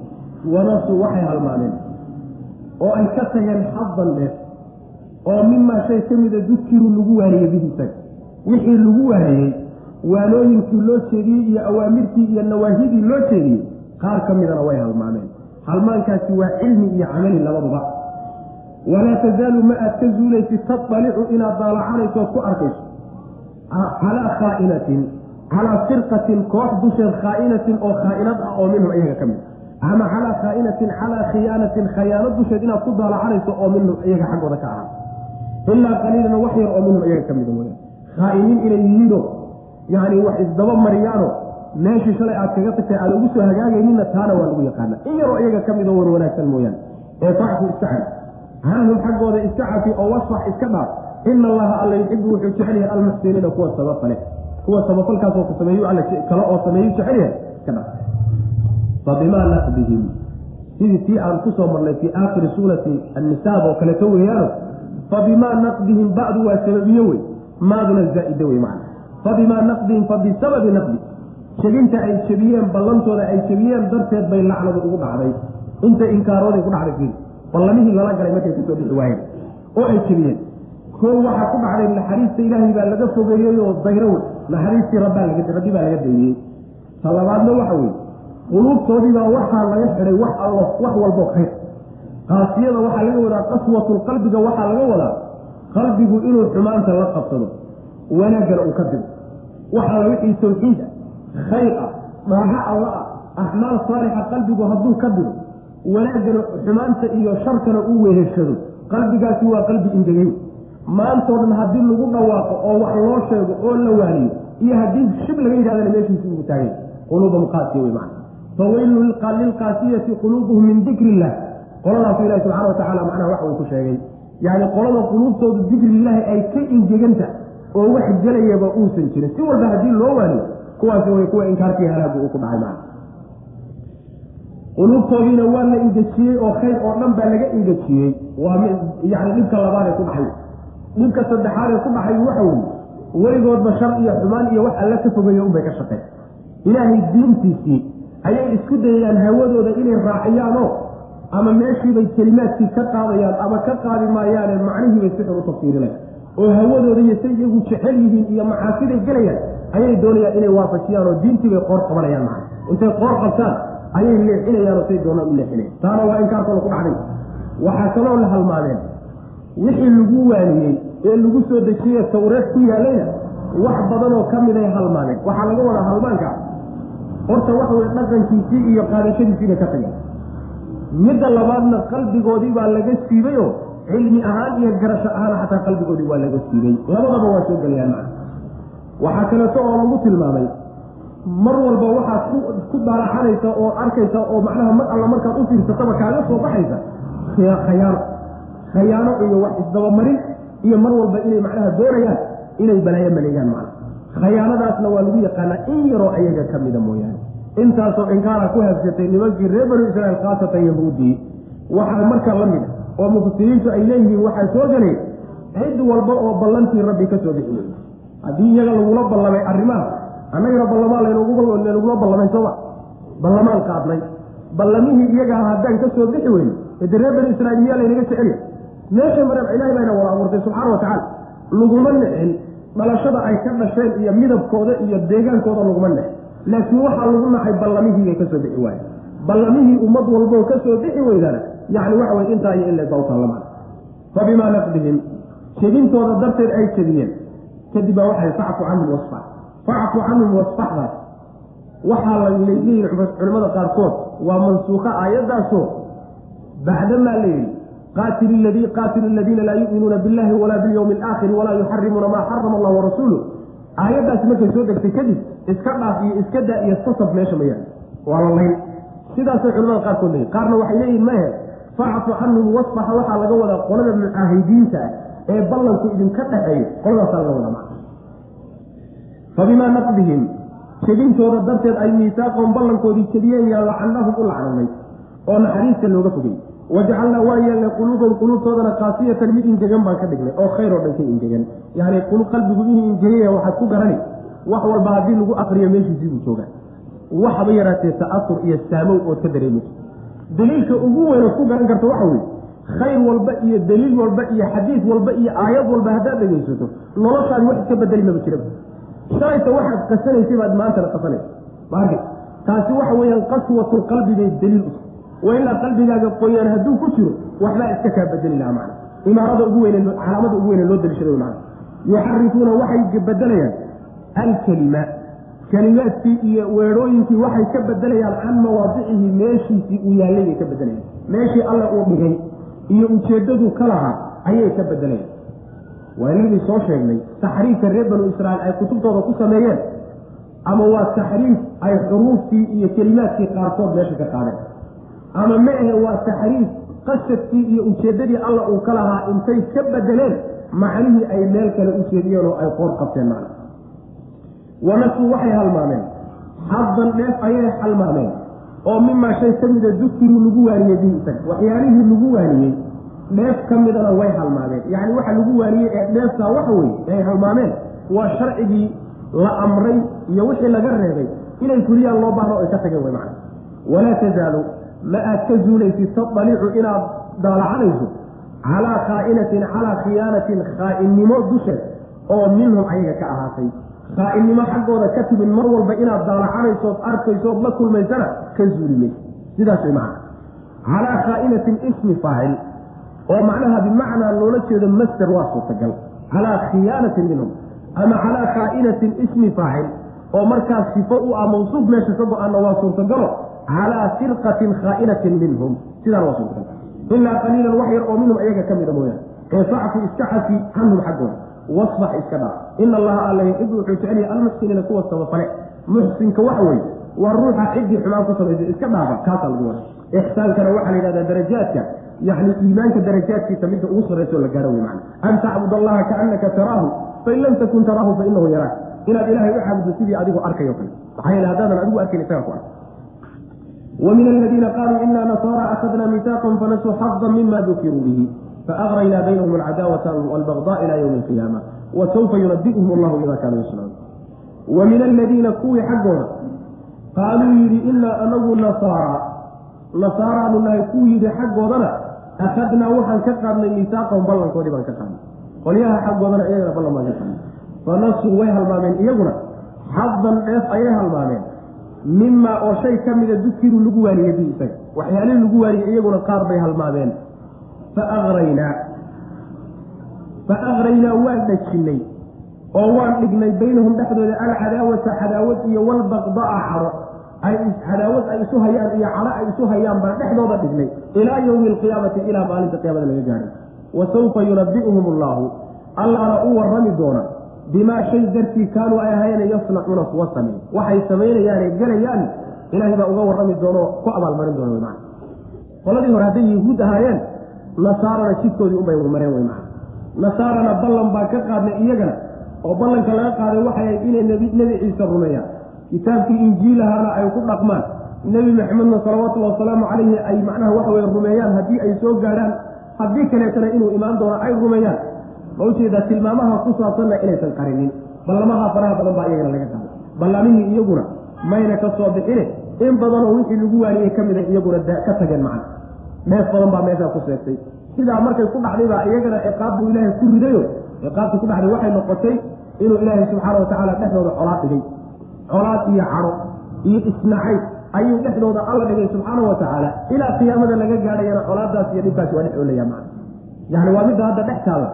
S1: wanasu waxay halmaaneen oo ay ka tageen xadan dheer oo mimaa shay ka mida dukiruu lagu waaniyey bihi wixii lagu waaniyey waanooyinkii loo jeediyey iyo awaamirtii iyo nawaahidii loo jeediyey qaar ka midana way halmaameen halmaankaasi waa cilmi iyo camali labaduba. Walaa tazaalu ma aad ka zuulaysid tatalicu inaad daalacanayso ood ku arkayso calaa khaa'inatin calaa firqatin koox dusheed khaa'inatin oo khaa'inad ah oo minhum iyaga ka mid ama calaa khaa'inatin calaa khiyaanatin khayaano dusheed inaad ku daalacanayso oo minhum iyaga xaggooda ka ahaa ilaa qaliilan wax yar oo minhum iyaga ka mida weyaan khaa'iniin inay yihiino yacni wax isdaba mariyaano meeshii shalay aad kaga tagtay aada ugu soo hagaagaynina taana waa lagu yaqaana in yaroo iyaga ka mid oo war wanaagsan mooyaane ee facfu iska cafi canhum xaggooda iska cafi oo wasfax iska dhaaf ina allaha alla yuxibu wuxuu jecel yahay almuxsiniina kuwa sabafale kuwa sabafalkaasoo ku sameeyu all kale oo sameeyu jecel yahay iska dhaaf fabimaa naqdihim sidii tii aan ku soo marnay fii aakhiri suurati annisaab oo kaleeto weeyaano fabimaa naqdihim bacdu waa sababiye wey. Maaduna zaa'ida wey macna. Fabimaa naqdihim fabisababi naqdi. Jebinta ay jebiyeen ballantooda ay jebiyeen darteed bay lacnadu ugu dhacday. Inta inkaaroodey ku dhacday fiiri ballamihii lala galay markay ka soo dhixi waayeen. Oo ay jebiyeen koo waxaa ku dhacday naxariista ilaahay baa laga fogeeyey oo dayro wey naxariistii rabbi baa laga dayriyey talabaadna waxa weye quluubtoodiibaa waxaa laga xidhay wax allo wax walboo khayr. Qaasiyada waxaa laga wadaa qaswatul qalbiga waxaa laga wadaa qalbigu inuu xumaanta la qabsado wanaaggana uu ka digo waxaa wixii tawxiid ah khayr ah dhaaxo alla ah axmaal saalixa qalbigu hadduu ka digo wanaaggana xumaanta iyo sharkana uu weheshado qalbigaasi waa qalbi ingegey maantoo dhan haddii lagu dhawaaqo oo wax loo sheego oo la waaniyo iyo haddii shib laga yidhahdana meeshiisi ugu taagay quluubahum qaasiya wey macana faweylu lilqaasiyati quluubuhum min dikri illah qoladaasu ilahi subxana watacala macnaha waxa uu ku sheegay. Yacni qolada quluubtoodu dikrillaahi ay ka ingeganta oo wax gelayaba uusan jirin. Si walba haddii loo waaniyo kuwaasi way kuwa inkaarkii halaagu uu ku dhacay macana quluubtoodiina waa la ingejiyey oo khayr oo dhan baa laga ingejiyey waa yani dhibka labaad ee ku dhaxay dhibka saddexaad ee ku dhaxay waxa weye weligoodba shar iyo xumaan iyo wax alla ka fogeeya unbay ka shaqeen ilaahay diintiisii ayay isku dayayaan hawadooda inay raaciyaanoo ama meeshiibay kelimaadkii ka qaadayaan ama ka qaadi maayaane macnihiibay si xun u tafsiirinayaan oo hawadooda iyo say iyagu jecel yihiin iyo macaasiday gelayaan ayay doonayaan inay waafajiyaan oo diintiibay qoor qabanayaan maa intay qoor qabtaan ayay leexinayaan oo say doonaan u leexinayan taana waa inkaarkooda ku dhacday. Waxaa kaloo la halmaadeen wixii lagu waaniyey ee lagu soo dejiye tawreed ku yaalayna wax badan oo ka mid ay halmaameen waxaa laga wadaa halmaanka horta waxa weye dhaqankiisii iyo qaadashadiisiibay ka tageen. Midda labaadna qalbigoodii baa laga siibay oo cilmi ahaan iyo garasho ahaan xataa qalbigoodii waa laga siibay. Labadaba waa soo gelayaan macna. Waxaa kaleeto oo lagu tilmaamay mar walba waxaad ku daalacanaysa oo arkaysa oo macnaha mar alla markaad u fiirsataba kaaga soo baxaysa khayaano khayaano iyo wax isdabamarin iyo mar walba inay macnaha doonayaan inay balaayo maleegaan macna. Khayaanadaasna waa lagu yaqaanaa in yaroo ayaga ka mida mooyaane. Intaasoo inkaara ku habsatay nimankii reer banu israiil khaasatan yahuudii waxaa marka la mid oo mufasiriintu ay leeyihiin waxaa soo gelay cid walba oo ballantii rabbi ka soo bixi wey haddii iyaga lagula ballamay arrimaha annagana ballamaan lanagula ballamay sooma ballamaan qaadnay. Ballamihii iyagaa haddaan ka soo bixi weyne ede reer banu israiil miyaa laynaga jecelya meesha maran ilahay bayna wada abuurtay subxaana wa tacaala laguma nicin dhalashada ay ka dhasheen iyo midabkooda iyo deegaankooda laguma nicin laakiin waxaa lagu nacay ballamihiibay ka soo bixi waaye ballamihii ummad walboo ka soo bixi weydana yacni waxa weye intaa iyo in la dawtaalama fa bimaa naqdihim jebintooda darteed ay jebiyeen kadib baa waxay facfu canhum wasfax. Facfu canhum wasfaxdaas. Waxaa la leeyihiin culimmada qaarkood waa mansuuka aayaddaasoo bacdamaa la yidhi qaatilu aladiina laa yuminuuna billahi walaa bilyawmi alaakhiri walaa yuxarimuuna maa xarama allah warasuuluh aayaddaasi markay soo degtay kadib iska dhaaf iyo iska daa iyo sasab meesha mayaan waa la layn. Sidaasay culimada qaarkood leeyihiin qaarna waxay leeyihiin mahe facfu canhum wasfaxa waxaa laga wadaa qolada mucaahidiinta ah ee ballanku idinka dhaxeeyo qoladaasaa laga wadaa macna fa bimaa naqdihim jebintooda darteed ay miisaaqoon ballankoodii jebiyeen yaa lacanahum u lacnanay oo naxariista looga fogay wajacalnaa waa yeelnay quluubahum quluubtoodana kaasiyatan mid ingegan baan ka dhignay oo khayr oo dhan ka ingegan yani qalbigu inuu ingegaya waxaad ku garani wax walba haddii lagu akriyo meeshiisii buu joogaa waxaba yaraatee ta'asur iyo saamow ood ka dareemayso daliilka ugu weyn ood ku garan karta waxa weye khayr walba iyo daliil walba iyo xadiis walba iyo aayad walba haddaad dhegaysato noloshaadi wax iska bedeli maba jiraba shalayta waxaad qasanaysay baad maantana qasanaysa maarka taasi waxa weeyaan qaswatulqalbi bay daliil u wa ilaa qalbigaaga qoyaan hadduu ku jiro waxbaa iska kaa bedeli lahaa macna. Imaarada ugu weyne calaamada ugu weyne loo daliishaday macna. Yuxarifuuna waxay bedelayaan alkelima kelimaadkii iyo weedhooyinkii waxay ka bedelayaan can mawaadicihi meeshiisii uu yaallay bay ka bedelayaan. Meeshii alla uu dhigay iyo ujeeddadu ka lahaa ayay ka bedelayaan. Waa inagii soo sheegnay taxriifka reer banu israiil ay kutubtooda ku sameeyeen ama waa taxriif ay xuruuftii iyo kelimaadkii qaarkood meesha ka qaadeen ama ma ahe waa taxriif qasadkii iyo ujeeddadii alla uu ka lahaa intay ka bedeleen macnihii ay meel kale u jeediyeen oo ay qoor qabteen macna. Wanasuu waxay halmaameen. Xadan dheef ayay halmaameen. Oo mimaa shay ka mida dukiruu lagu waaniyey bihi isaga waxyaalihii lagu waaniyey dheef ka midana way halmaameen. Yacni waxa lagu waaniyey ee dheeftaa waxa weye ay halmaameen waa sharcigii la amray iyo wixii laga reebay. Inay fuliyaan loo baahno ay ka tageen way macna. Walaa tazaalu ma aad ka zuulaysid tadalicu inaad daalacanayso calaa khaa'inatin calaa khiyaanatin khaainnimo dusheed oo minhum ayaga ka ahaatay. Khaainnimo xaggooda ka timid mar walba inaad daalacanaysood arkaysood la kulmaysana ka zuuli maysa sidaas way macna. Calaa khaa'inatin ismi faacil oo macnaha bimacnaa loola jeedo master waa suurtagal. Calaa khiyaanatin minhum ama calaa khaa'inatin ismi faacil oo markaas sifo u ah mawsuuf meesha ka go'aanna waa suurtagalo calaa firqatin khaa'inatin minhum sidaana waa suurtagal ilaa qaliilan wax yar oo minhum ayaga ka mida mooyaane ee facfu iska cafi canhum xaggooda wasfax iska dhaaf ina allaha alla yuxibu wuxuu jecel yahay almuxsiniina kuwa samafale muxsinka waxa weeye waa ruuxa ciddii xumaan ku samaysay iska dhaafa kaasaa lagu wada ixsaankana waxaa la yidhahdaa darajaadka yani iimaanka darajaadkiisa midda ugu sarrayso la gaaro wey macna an tacbud allaha kaanaka taraahu fain lam takun taraahu fainahu yaraak inaad ilaahay u caabuddo sidii adigoo arkayo kale maxaa yeele haddaadan adigu arkayn isaga ku arka ومن الذين قالوا إنا نصارى أخذنا ميثاقا فنسوا حظا مما ذكروا به فأغرينا بينهم العداوة والبغضاء إلى يوم القيامة وسوف ينبئهم الله بما كانوا يصنعون ومن الذين كوي حقنا قالوا يري إنا أنه نصارى نصارى أنه كوي يري حقنا أخذنا وحن كقرنا ميثاقا بلن كودي بان كقرنا قليها حقنا إيغنا بلن ما كقرنا فنسوا ويها المامين إيغنا حظا إيف أيها المامين mimaa oo shay ka mida dukiru lagu waariyey bi isaga. Waxyaalihii lagu waariyey iyaguna qaar bay halmaameen fa akraynaa fa akraynaa waan dhajinnay oo waan dhignay baynahum dhexdooda alcadaawata cadaawad iyo walbaqdaa cadho ay cadaawad ay isu hayaan iyo cadho ay isu hayaan baan dhexdooda dhignay. Ilaa yowmi alqiyaamati ilaa maalinta qiyaamada laga gaadhay wa sawfa yunabi'uhum allaahu allaana u warrami doona bimaa shay dartii kaanuu ay ahaayeen yasnacuuna kuwa sameey waxay samaynayaane gelayaan ilaahay baa uga warrami doono ku abaalmarin doona wman qoladii hore hadday yahuud ahaayeen nasaarana jidkoodii unbay mareen wey maan nasaarana ballan baa ka qaadnay iyagana oo ballanka laga qaaday waxay ahayd inay nebi ciise rumeeyaan. Kitaabkii injiilahaana ay ku dhaqmaan. Nebi maxamedna salawaatullhi wasalaamu calayhi ay macnaha waxa weye rumeeyaan haddii ay soo gaadhaan haddii kaleetana inuu imaan doono ay rumeeyaan ma u jeedaa tilmaamaha ku saabsanna inaysan qarinin. Ballamaha faraha badan baa iyagana laga qaaday. Ballamihii iyaguna mayna ka soo bixine. In badanoo wixii lagu waariyey ka mida iyaguna ka tageen macna. Neef badan baa meeshaa ku seegtay. Sidaa markay ku dhacday baa iyagana ciqaab ilaahay ku ridayo. Ciqaabtii ku dhacday waxay noqotay inuu ilaahay subxaana watacaala dhexdooda colaad dhigay. Colaad iyo cadho iyo isnacay ayuu dhexdooda alla dhigay subxaana wa tacaala. Ilaa qiyaamada laga gaadhayana colaadaas iyo dhibkaasi waa dhex oolaya macna. Yani waa midda hadda dhex taalla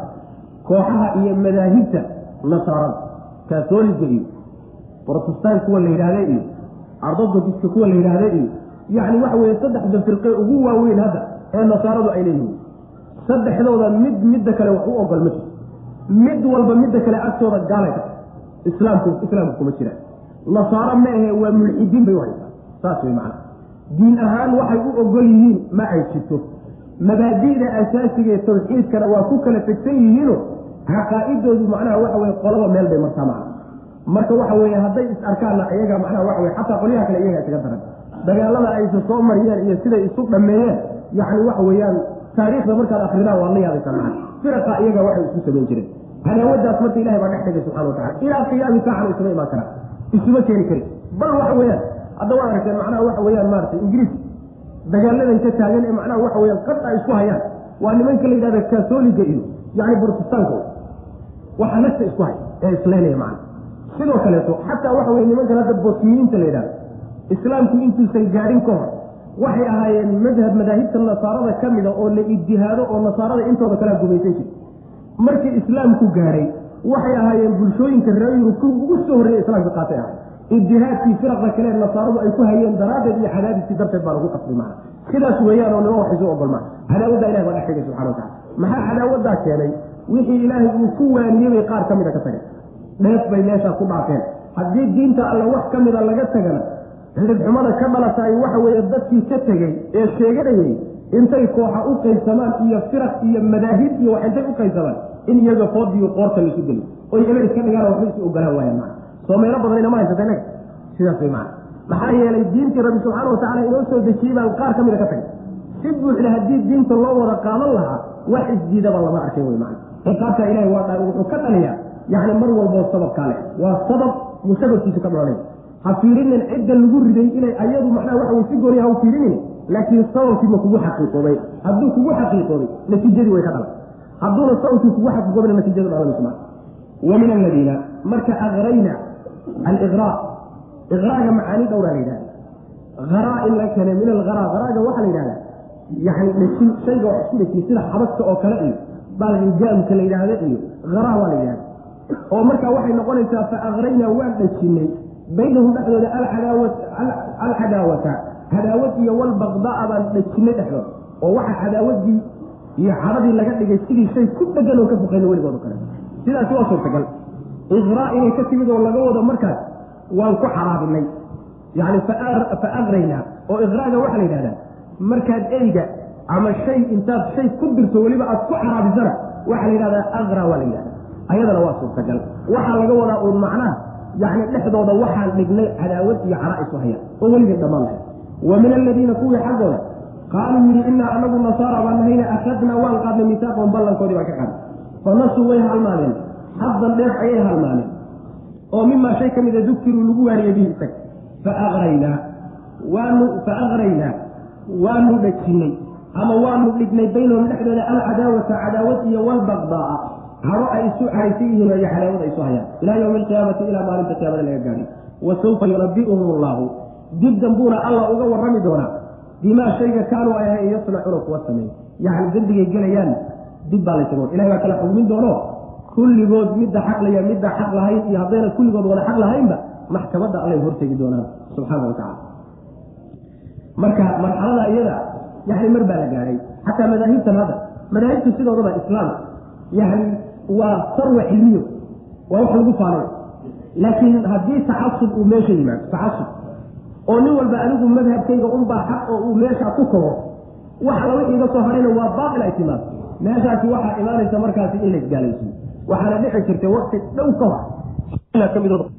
S1: kooxaha iyo madaahibta nasaarada kaatooliga iyo protestant kuwa la yidhaahda iyo ardodogiska kuwa la yidhaahda iyo yacni waxa weeye saddexda firqe ugu waaweyn hadda ee nasaaradu ay leeyihiin. Saddexdooda mid midda kale wax u ogol ma jirto mid walba midda kale agtooda gaalay ka islaamku islaamku kuma jiraan nasaaro ma ahe waa mulxidiin bay u haysaa. Saas wey macana diin ahaan waxay u ogol yihiin ma ay jirto mabaadi'da asaasiga tawxiidkana waa ku kala tegsan yihiino caqaa'idoodu macnaha waxa weye qolaba meel bay martaa macna. Marka waxa weeye hadday is arkaanna iyaga macnaha waxa weye xataa qolyaha kale iyaga isaga daran dagaalada aysa soo mariyeen iyo siday isu dhameeyeen yacni waxa weeyaan taariikhda markaad akridaan waad la yaabaysaa macna. Firaqa iyaga waxay isku samayn jireen. Cadaawadaas marka ilahay baa dhex dhigay subxana watacala ilaa qiyaami saacana isuma imaan karaan isuma keeni karin. Bal waxa weeyaan hadda waad aragteen macnaha waxa weeyaan maaragtay ingiriis dagaaladan ka taagan ee macnaha waxa weyaan qad ay isku hayaan. Waa nimanka la yidhahda katoliga iyo yani brotestanka waxa nafta isku hay ee islaynaya macna sidoo kaleeto xataa waxa weye nimankan hadda bosniyiinta la yidhahdo islaamku intuusan gaadhin ka hor waxay ahaayeen madhab madaahibta nasaarada ka mida oo la ijihaado oo nasaarada intooda kalea gumaysan jir markii islaamku gaadhay waxay ahaayeen bulshooyinka reer yurub kuwii ugu soo horreeyay islaamka qaatay ahay ijihaadkii firaqda kale nasaaradu ay ku hayeen daraaddeed iyo cadaadiskii darteed baa lagu qasbay macna sidaas weeyaan oo nima wax isu ogol maa cadaawaddaa ilahi baa dhex dhigay subxana watacala maxaa cadaawaddaa keenay? Wixii ilaahay uu ku waaniyey bay qaar ka mida ka tageen. Dheef bay meeshaa ku dhaafeen. Haddii diinta alle wax ka mida laga tagana xidhibxumada ka dhalatay waxa weeye dadkii ka tegey ee sheeganayey intay kooxa u qaybsamaan iyo firaq iyo madaahib iyo wax intay u qaybsamaan in iyaga foodiyo qoorta laisu geliyo oy eber iska dhigaan waxba isu ogolaan waayaan maa soo meelo badan inama haysata sidaas way macana maxaa yeelay diintii rabbi subxaana watacala inoo soo dejiyey baan qaar ka mida ka tagay. Si buuxda haddii diinta loo wada qaadan lahaa wax isdiidaba lama arkay wey macana ciqaabta ilahay waa wuxuu ka dhaliyaa yacni mar walboo sababkaa leh. Waa sabab muu sababkiisu ka dhalanay ha fiirinin cidda lagu riday inay ayadu macnaha waxa wey si gooniya ha u fiirinin laakiin sababkii ma kugu xaqiiqoobay. Hadduu kugu xaqiiqoobay natiijadii way ka dhalan. Hadduuna sababkii kugu xaqiiqoobana natiijadu dhalanayso maa wa min aladiina marka agrayna aliqraa iqraaga macaani dhowraa la yidhahda haraa in la keenay min alharaa haraaga waxaa la yidhahdaa yani dhejin shayga wax isku dhejin sida xabadka oo kale iyo baalgaamka la yidhaahda iyo haraa waa la yidhahda oo markaa waxay noqonaysaa fa akraynaa waan dhejinay baynahum dhexdooda alcadaawata cadaawad iyo walbaqdaa baan dhejinay dhexdooda oo waxa cadaawadii iyo cadhadii laga dhigay sidii shay ku dhegan oo ka foqayna weligood o kale sidaasi waa suurtagal iqraa inay ka timid oo laga wado markaas waan ku xaraabinay. Yani fa aqraynaa oo iqraaga waxaa la yidhahdaa markaad eyga ama shay intaad shay ku dirto weliba aad ku xaraabisana waxaa la yidhahdaa aqra waa la yidhahda ayadana waa suurtagal. Waxaa laga wadaa uun macnaha yani dhexdooda waxaan dhignay cadaawad iyo cara isu hayaan oo weligay dhammaan lahay. Wa min aladiina kuwii xaggooda qaaluu yidhi inaa anagu nasaara baan nahayna akhadnaa waan qaadnay misaaqon ballankoodii baan ka qaadnay. Fanasuu way halmaameen xaddan dheef ayay halmaameen oo mimaa shay ka mida dukiruu lagu waariyey bihi isaga faaqraynaa waanu fa aqraynaa waanu dhajinnay. Ama waanu dhignay baynahum dhexdooda alcadaawata cadaawad iyo walbaqdaaa. Caro ay isu caraysan yihiin iyo cadaawad ay isu hayaan. Ilaa yowmi alqiyaamati ilaa maalinta qiyaamada laga gaadhay wa sawfa yunabi'uhum allahu dib dambuuna alla uga warrami doonaa. Bimaa shayga kaanuu ay ahayn yasnacuuna kuwa sameey yacni dembigay gelayaan dib baa laysago ilahay baa kala xugmin doono kulligood midda xaq laya midda xaq lahayn iyo haddayna kulligood wada xaq lahaynba maxkamadda allay hortegi doonaan subxaana wa tacala marka marxalada iyada yani mar baa la gaadhay xataa madaahibtan hadda madaahibtu sidoodaba islaam. Yani waa sarwa cilmiyo waa wax lagu faanay laakiin haddii tacasub uu meesha yimaado tacasub oo nin walba anigu madhabkayga unbaa xaq oo uu meesha ku kobo wax alla wixii iga soo hadhayna waa baatil ay timaado. Meeshaasi waxaa imaanaysa markaasi in laisgaalaysiyo waxaana dhici jirtay wakti dhow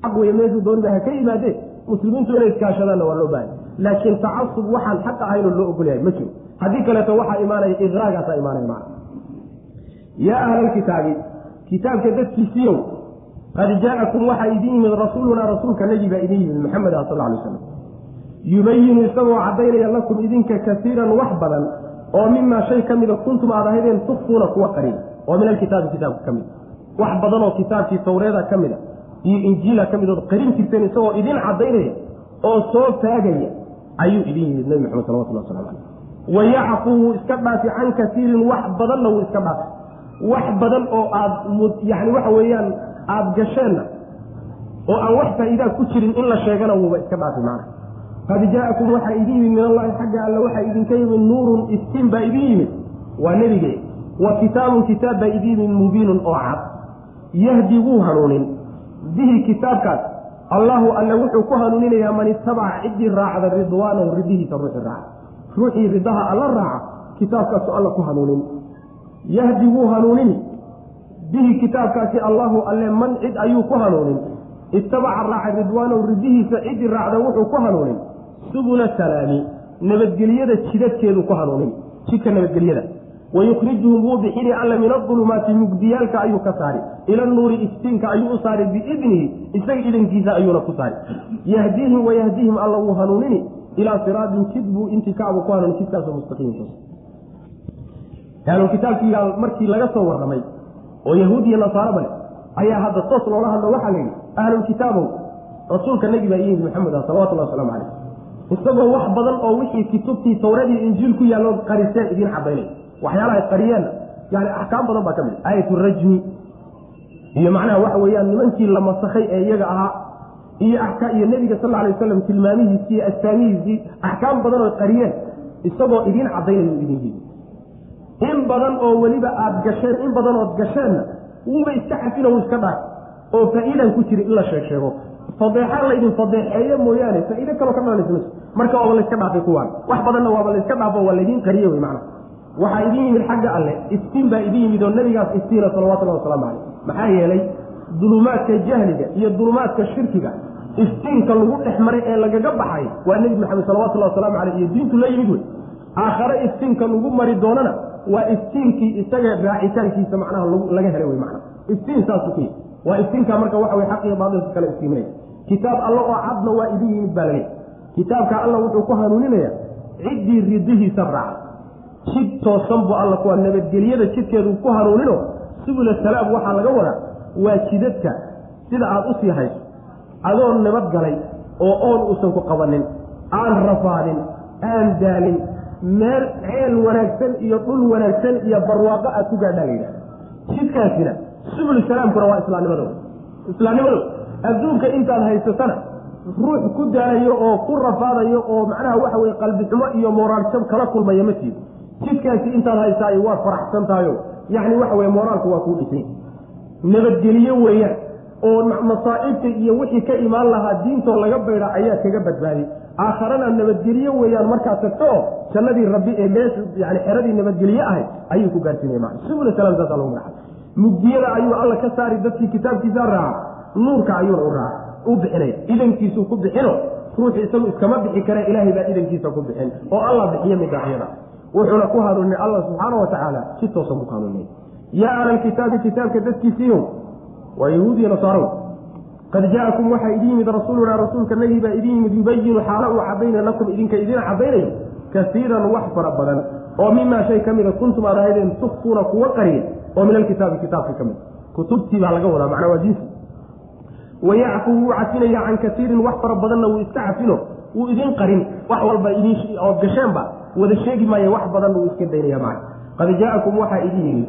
S1: ka wey meeshuu dooniba ha ka yimaadee muslimiintu inay iskaashadaanna waa loo bahay laakiin tacasub waxaan xaq ahaynoo loo ogolyahay ma jiro. Haddii kaleeto waxaa imaanaya iqraagaasaa imaanaya macna yaa ahlalkitaabi kitaabka dadkiisiiyow qad jaa'akum waxaa idin yimid rasuulunaa rasuulka nagi baa idin yimid maxamed ah sal alay slam yubayinu isagoo caddaynaya lakum idinka kasiiran wax badan oo mimaa shay ka mida kuntum aad ahaydeen tukfuuna kuwa qarin oo min alkitaabi kitaabka ka mid wax badan oo kitaabkii tawreeda ka mid a iyo injiila ka midood qarin jirteen isagoo idin caddaynaya oo soo taagaya ayuu idin yimid nabi maxamed salawatullah waslamu caleyh wayacfu wuu iska dhaafi can kasiirin wax badanna wuu iska dhaafi. Wax badan oo aad yani waxa weeyaan aada gasheenna oo aan wax faa'iidaa ku jirin in la sheegana wuuba iska dhaafi macna qad jaa'akum waxaa idin yimid min allahi xagga alle waxaa idinka yimid nuurun iftiin baa idin yimid. Waa nebige wa kitaabun kitaab baa idin yimid mubiinun oo cad yahdi wuu hanuunin. Bihi kitaabkaas allahu alle wuxuu ku hanuuninayaa man itabaca ciddii raacda ridwaanahu ridihiisa ruuxii raaca. Ruuxii ridaha alla raaca kitaabkaasu alla ku hanuunin. Yahdi wuu hanuunini bihi kitaabkaasi allahu alle man cid ayuu ku hanuunin. Itabaca raaca ridwaanahu ridihiisa ciddii raacda wuxuu ku hanuunin. Subula salaami nabadgelyada jidadkeedu ku hanuunin. Jidka nabadgelyada wayukhrijuhum wuu bixini alla min adulumaati mugdiyaalka ayuu ka saari ila nuuri iftiinka ayuu u saari biidnihi isaga idankiisa ayuuna ku saari yahdiihim wayahdihim alla wuu hanuunini ilaa siraatin jid buu intikaabu ku hanuuni jidkaasoo mustaqiimka ahlulkitaabkii markii laga soo warramay oo yahuud iyo nasaaro bale ayaa hadda toos loola hadlo waxaa la yidhi ahlulkitaabow rasuulka nebi baa iyimid maxamed ah salawatullahi wasalaamu caleyh isagoo wax badan oo wixii kutubtii tawradii injiil ku yaallo qariseen idiin cadaynay waxyaalaha qariyeenna yani axkaam badan baa ka mid aayatu rajmi. Iyo macnaha waxa weeyaan nimankii la masakhay ee iyaga ahaa iyo iyo nebiga sal alay wasalam tilmaamihiisii iyo astaamihiisii axkaam badan qariyeen isagoo idiin cadaynayo idin yii in badan oo weliba aada gasheen in badan ood gasheenna wuuba iska xafina wuu iska dhaaf. Oo faa-iidan ku jiri in la sheeg sheego fadeexaan laydin fadeexeeyo mooyaane faa-iido kaloo ka dhalanaysa marka waaba layska dhaafay kuwaan. Wax badanna waaba layska dhaafo waa laydiin qariye wey macna waxaa idin yimid xagga alle iftiin baa idin yimid oo nabigaas iftiina salawatullahi wasalaamu caleyh maxaa yeelay dulumaadka jahliga iyo dulumaadka shirkiga iftiinka lagu dhex maray ee lagaga baxay waa nebi maxamed salawatullahi wasalaamu caleyh iyo diintu la yimid wey aakhare iftiinka lagu mari doonana waa iftiinkii isaga raacitaankiisa macnaha laga helay wey macna iftiin saasu ku yii waa iftiinka marka waxa wey xaq iyo baatilka kale iftiiminaya. Kitaab alla oo cadna waa idin yimid baa laleeyahy kitaabka alla wuxuu ku hanuuninaya ciddii ridihiisa raaca jid toosan buu alla kuwa nabadgelyada jidkeedu ku hanuunino subula salaam waxaa laga wadaa waa jidadka sida aada u sii hayso adoo nabadgalay oo oon uusan ku qabanin aan rafaadin aan daalin meel ceel wanaagsan iyo dhul wanaagsan iyo barwaaqo aad ku gaadhaa la yidhahda jidkaasina subul salaamkuna waa islaamnimado. Islaamnimado adduunka intaad haysatana ruux ku daalayo oo ku rafaadayo oo macnaha waxa weye qalbi xumo iyo moraal jab kala kulmaya ma tiido jidkaasi intaad haysaayo waad faraxsan tahayo yacni waxa weye moraalku waa kuu dhisay nabadgeliyo weeyaan oo masaa'ibta iyo wixii ka imaan lahaa diintoo laga baydha ayaa kaga badbaaday aakharana nabadgelyo weeyaan markaad tagto oo jannadii rabbi ee meesha yani xeradii nabadgelye ahayd ayuu ku gaarsiinaya maa subula salaam saasa lagu magaca mugdiyada ayuu alla ka saari dadkii kitaabkiisa raaca nuurka ayuuna u raaca u bixinaya idankiisuu ku bixino ruuxu isagu iskama bixi kare ilaahay baa idankiisa ku bixin oo allah bixiyo midaacyada wuxuuna ku hanuuninay allah subxaana wa tacaala si toosan ku hanuuninay yaa ahla alkitaabi kitaabka dadkiisiiyo waa yahuudiya nasaaro. Qad jaakum waxaa idin yimid rasuulunaa rasuulka nagii baa idin yimid yubayinu xaala uu cadayna lakum idinka idin cadaynayo kasiiran wax fara badan. Oo mimaa shay ka mida kuntum aad ahaydeen tukfuuna kuwa qariya oo min alkitaabi kitaabka ka mid. Kutubtii baa laga wadaa macnaa waa jinsi wayacfu wuu cafinaya can kasiirin wax fara badanna wuu iska cafino wuu idin qarin wax walba ood gasheenba wada sheegi maaye wax badanna wuu iska daynaya maa qad jaa'akum waxaa idin yimid.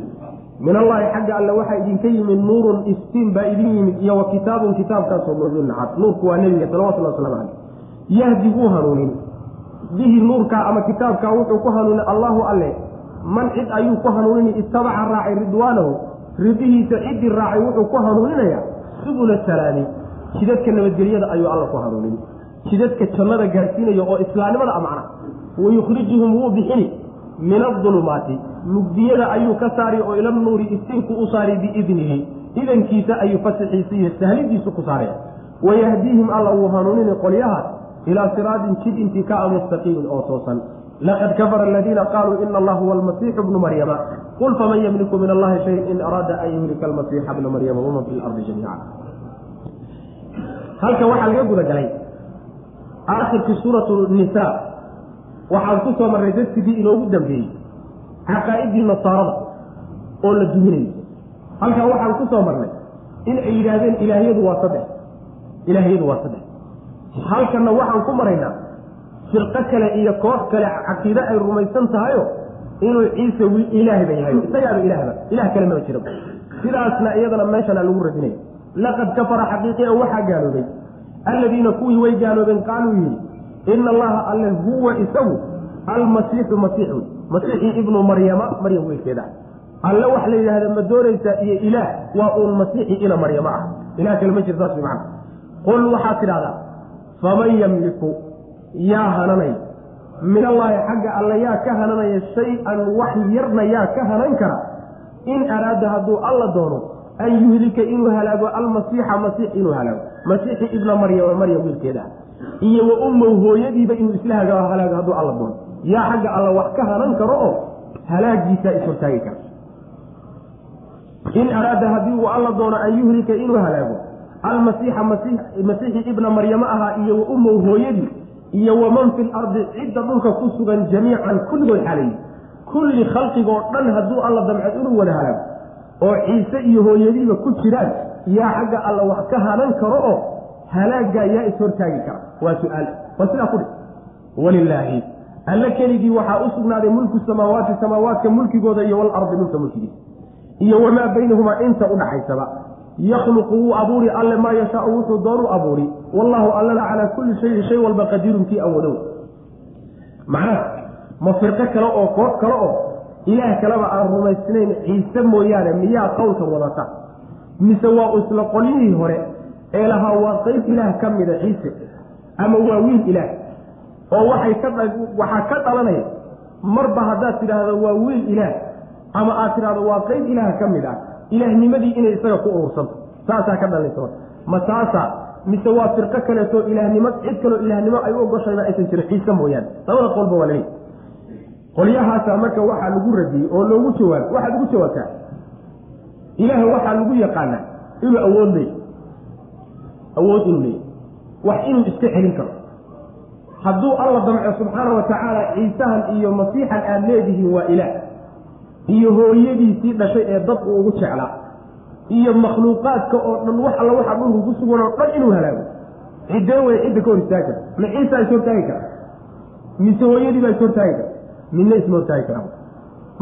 S1: Min allahi xagga alle waxaa idinka yimid nuurun istiin baa idin yimid iyo wa kitaabun kitaabkaasoo mubiin cad nuurku waa nebiga salawatullah waslamu caleyh yahdi wuu hanuunin. Bihi nuurkaa ama kitaabkaa wuxuu ku hanuunin allahu alle. Man cid ayuu ku hanuunini itabaca raacay ridwaanahu. Ridihiisa ciddii raacay wuxuu ku hanuuninaya subula salaami. Jidadka nabadgelyada ayuu alla ku hanuunin. Jidadka jannada gaadhsiinaya oo islaamnimada amacna wayukhrijuhum wuu bixini min adulumaati mugdiyada ayuu ka saari oo ila nuuri iftiinku u saari biidnihi idankiisa ayuu fasaxiisa iyo sahlidiisu ku saaraya wayahdiihim alla wuu hanuunini qolyahaas ilaa siraadin jid intii ka a mustaqiimin oo toosan laqad kafara aladiina qaaluu ina allah huwa almasiixu bnu maryama qul faman yamliku min allahi shayan in araada an yuhlika almasiixa bna maryama waman fi lardi jamiica halkan waxaa laga guda galay aakhirkii suuratu nisa waxaan ku soo marray darsigii inoogu dambeeyey caqaa'idii nasaarada oo la duminayo halkan waxaan ku soo marnay in ay yidhaahdeen ilaahyadu waa saddex ilaahyadu waa saddex. Halkanna waxaan ku maraynaa firqo kale iyo koox kale caqiide ay rumaysan tahayo inuu ciise wi ilaahba yahay isagaaba ilaahba ilah kale maba jiro sidaasna iyadana meeshana lagu radinaya laqad kafara xaqiiqiyan waxaa gaaloobay. Alladiina kuwii way gaaloobeen qaaluu yidhi ina allaha alle huwa isagu almasiixu masiix wey masiixii ibnu maryama maryam weylkeeda alle wax la yidhaahda ma doonaysaa iyo ilaah waa uun masiixii ina maryamo ah ilah kale ma jiro saas macana qul waxaad tidhahdaa faman yamliku yaa hananay min allaahi xagga alle yaa ka hananaya shay-an wax yarna yaa ka hanan kara in araada hadduu alla doono an yuhlika inuu halaago almasiixa masiix inuu halaago masiixi ibna maryama maryam wiilkeeda iyo wa ummow hooyadiiba inuu isla halaago hadduu alla doono yaa xagga alla wax ka hanan karo oo halaagiisaa ishortaagi kara. In araada haddii uu alla doono an yuhlika inuu halaago almasiixa masiixi ibna maryamo ahaa iyo wa ummow hooyadii iyo waman fi lardi cidda dhulka ku sugan jamiican kulligood xalayyi kulli khalqigoo dhan hadduu alla damcad inuu wada halaago oo ciise iyo hooyadiiba ku jiraan yaa xagga alla wax ka hanan karo oo halaaggaa yaa ishortaagi kara. Waa su'aal. Bal sidaa ku dhi. Walilaahi alle keligii waxaa u sugnaaday mulku samaawaati samaawaadka mulkigooda iyo walardi dhulka mulkigiisa iyo wamaa baynahumaa inta udhaxaysaba yakhluqu wuu abuuri alle maa yashaau wuxuu doonu abuuri. Wallaahu allana calaa kulli shayin shay walba qadiirun kii awoodow macnaha ma firqo kale oo koox kale oo ilaah kaleba aan rumaysnayn ciise mooyaane miyaa qowlka wadata? Mise waa isla qolyihii hore ee lahaa waa qeyb ilaah ka mida ciise ama waa wiil ilaah oo waxay ka waxaa ka dhalanaya marba haddaad tidhaahdo waa wiil ilaah ama aad tidhahdo waa qeyb ilaah ka mid ah ilaahnimadii inay isaga ku urursanto saasaa ka dhalanaysa ma taasaa mise waa firqo kaleeto ilaahnimo cid kaloo ilaahnimo ay u ogoshayba aysan jirin ciise mooyaane. Labada qolba waa laleeyahy qolyahaasa marka waxaa lagu radiyey oo loogu jawaab waxaad ugu jawaabtaa? Ilaah waxaa lagu yaqaanaa inuu awood leey awood inuu leeyahy wax inuu iska celin karo. Hadduu alla damco subxaana wa tacaala ciisahan iyo masiixan aada leedihiin waa ilaah. Iyo hooyadiisii dhashay ee dad uu ugu jeclaa. Iyo makhluuqaadka oo dhan wax alla waxa dhulku ku sugan oo dhan inuu halaago ciddee wey cidda ka hor istaagi kara ma ciisaa is hortaagi kara mise hooyadii baa is hortaagi kara midna isma hortaagi kara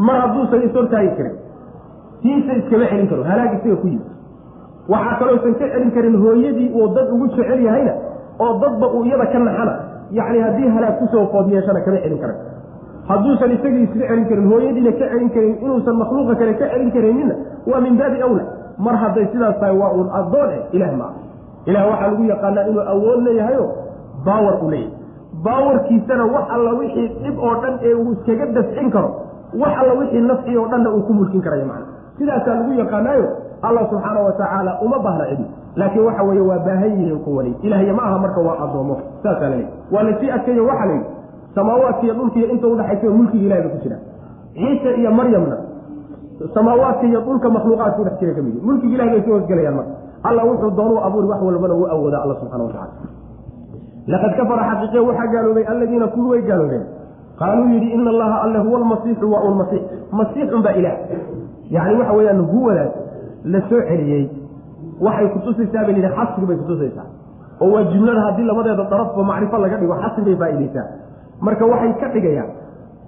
S1: mar hadduusan is hortaagi karin tiisa iskama celin karo. Halaag isaga ku yimi waxaa kaloosan ka celin karin hooyadii uu dad ugu jecel yahayna oo dadba uu iyada ka naxana. Yacni haddii halaag ku soo food yeeshana kama celin kara hadduusan isagii isla celin karin hooyadiina ka celin karin inuusan makhluuqa kale ka celin karayninna waa min baabi awla mar hadday sidaas tahay waa uun addoon eh ilaah maaha ilaah waxaa lagu yaqaanaa inuu awood leeyahayo baawar u leeyahay. Baawarkiisana wax alla wixii dhib oo dhan ee uu iskaga dafcin karo wax alla wixii nafci oo dhanna uu ku mulkin karayo macna. Sidaasaa lagu yaqaanaayo allah subxaana wa tacaala uma baahna cidi laakiin waxa weeye waa baahan yihiin kuwani. Ilahya ma aha marka waa addoomo saasaa la waa la sii adkeeyo waxaa la yidhi samaawaadka iyo dhulka iyo inta udhaxaysa mulkiga ilahay ba ku jira. Ciise iyo maryamna samaawaadka iyo dhulka makhluuqaadka udhex jira ka mid mulkiga ilahay bay soo hosgelayaan marka. Allah wuxuu doonuu abuuri wax walbana uu awooda alla subxana wa tacala laqad kafara xaqiiqiya waxaa gaaloobay alladiina kuwi way gaaloobeen. Qaaluu yidhi ina allaha alle huwa almasiixu waa un masiix masiixun baa ilaah. Yacni waxa weeyaan huwadaas la soo celiyey waxay kutusaysaa bay lihi xasri bay kutusaysaa. Oo waa jumlada haddii labadeeda darafba macrifo laga dhigo xasri bay faaidaysaa marka waxay ka dhigayaan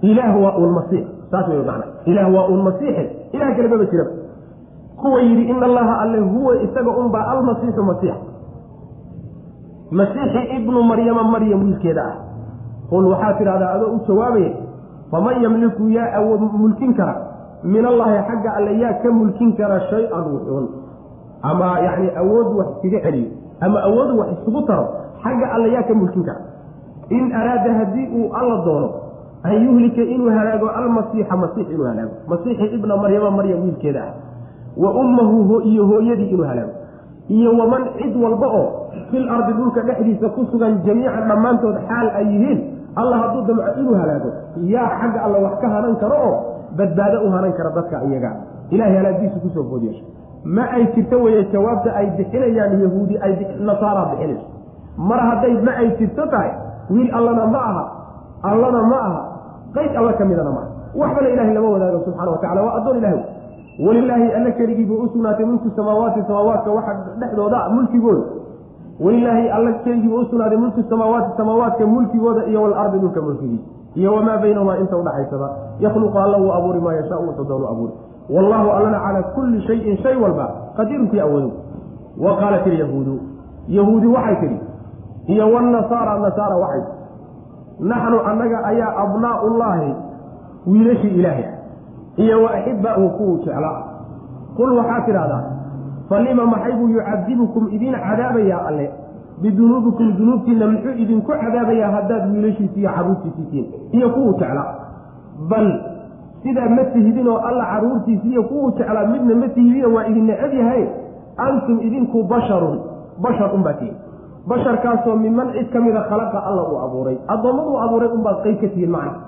S1: ilaah waa un masiix. Saas wey macna ilaah waa un masiixe ilah kale maba jiraba kuwa yidhi ina allaha alle huwa isaga unbaa almasiixu masiix. Masiixi ibnu maryama maryam wiilkeeda ah. Qul waxaa tidhahdaa adoo u jawaabaya faman yamliku yaa awood mulkin kara min allahi xagga alle yaa ka mulkin kara shay-an wuxuun. Ama yacni awood wax iskaga celiyo ama awood wax isugu taro xagga alle yaa ka mulkin kara. In araada haddii uu alla doono an yuhlika inuu halaago almasiixa masiix inuu halaago masiixi ibna maryama maryam wiilkeeda ah. Wa ummahu iyo hooyadii inuu halaago iyo waman cid walba oo fil ardi dhulka dhexdiisa ku sugan jamiican dhammaantood xaal ay yihiin alla hadduu damco inuu halaago yaa xagga alla wax ka hanan karo oo badbaado u hanan kara dadka iyaga. Ilahay halaagiisu ku soo foodyeesha ma ay jirto weye jawaabta ay bixinayaan yahuudi ay nasaara bixinayso. Mar hadday ma ay jirto tahay wiil allana ma aha allana ma aha qayd alla ka midana maaha waxbana ilahay lama wadaago subxana wa tacala waa addoon ilahi walilaahi alla keligii buu u sugnaatay mulku samaawaati samaawaadka waxa dhexdooda mulkigooda. Walilaahi alla keligii buu u sugnaaday mulku samaawaati samaawaadka mulkigooda iyo walardi dhulka mulkigiisa iyo wamaa baynahumaa inta udhaxaysaba yakhluqu alla wuu abuuri maa yashaa wuxuu doonu abuuri. Wallahu allana calaa kulli shayin shay walba qadiirunkii awoodo. Wa qaalat ilyahuudu yahuudi waxay tidhi iyo wanasaara nasaara waxay naxnu annaga ayaa abnaaullaahi wiilashii ilaahay. Ah iyo wa axibaahu kuwuu jeclaa. Qul waxaa tidhahdaa falima maxay buu yucadibukum idiin cadaabayaa alle bidunuubikum dunuubtiinna muxuu idinku cadaabayaa haddaad wiilashiisi iyo caruurtiisiisiin iyo kuwuu jeclaa bal sidaa ma tihidinoo alla caruurtiisi iyo kuwuu jeclaa midna ma tihidino waa idin necab yahay. Antum idinku basharun. Bashar unbaa tihin basharkaasoo miman cid ka mida khalaqa alla uu abuuray. Addoommaduu abuuray unbaad qeyb ka tihiin macna.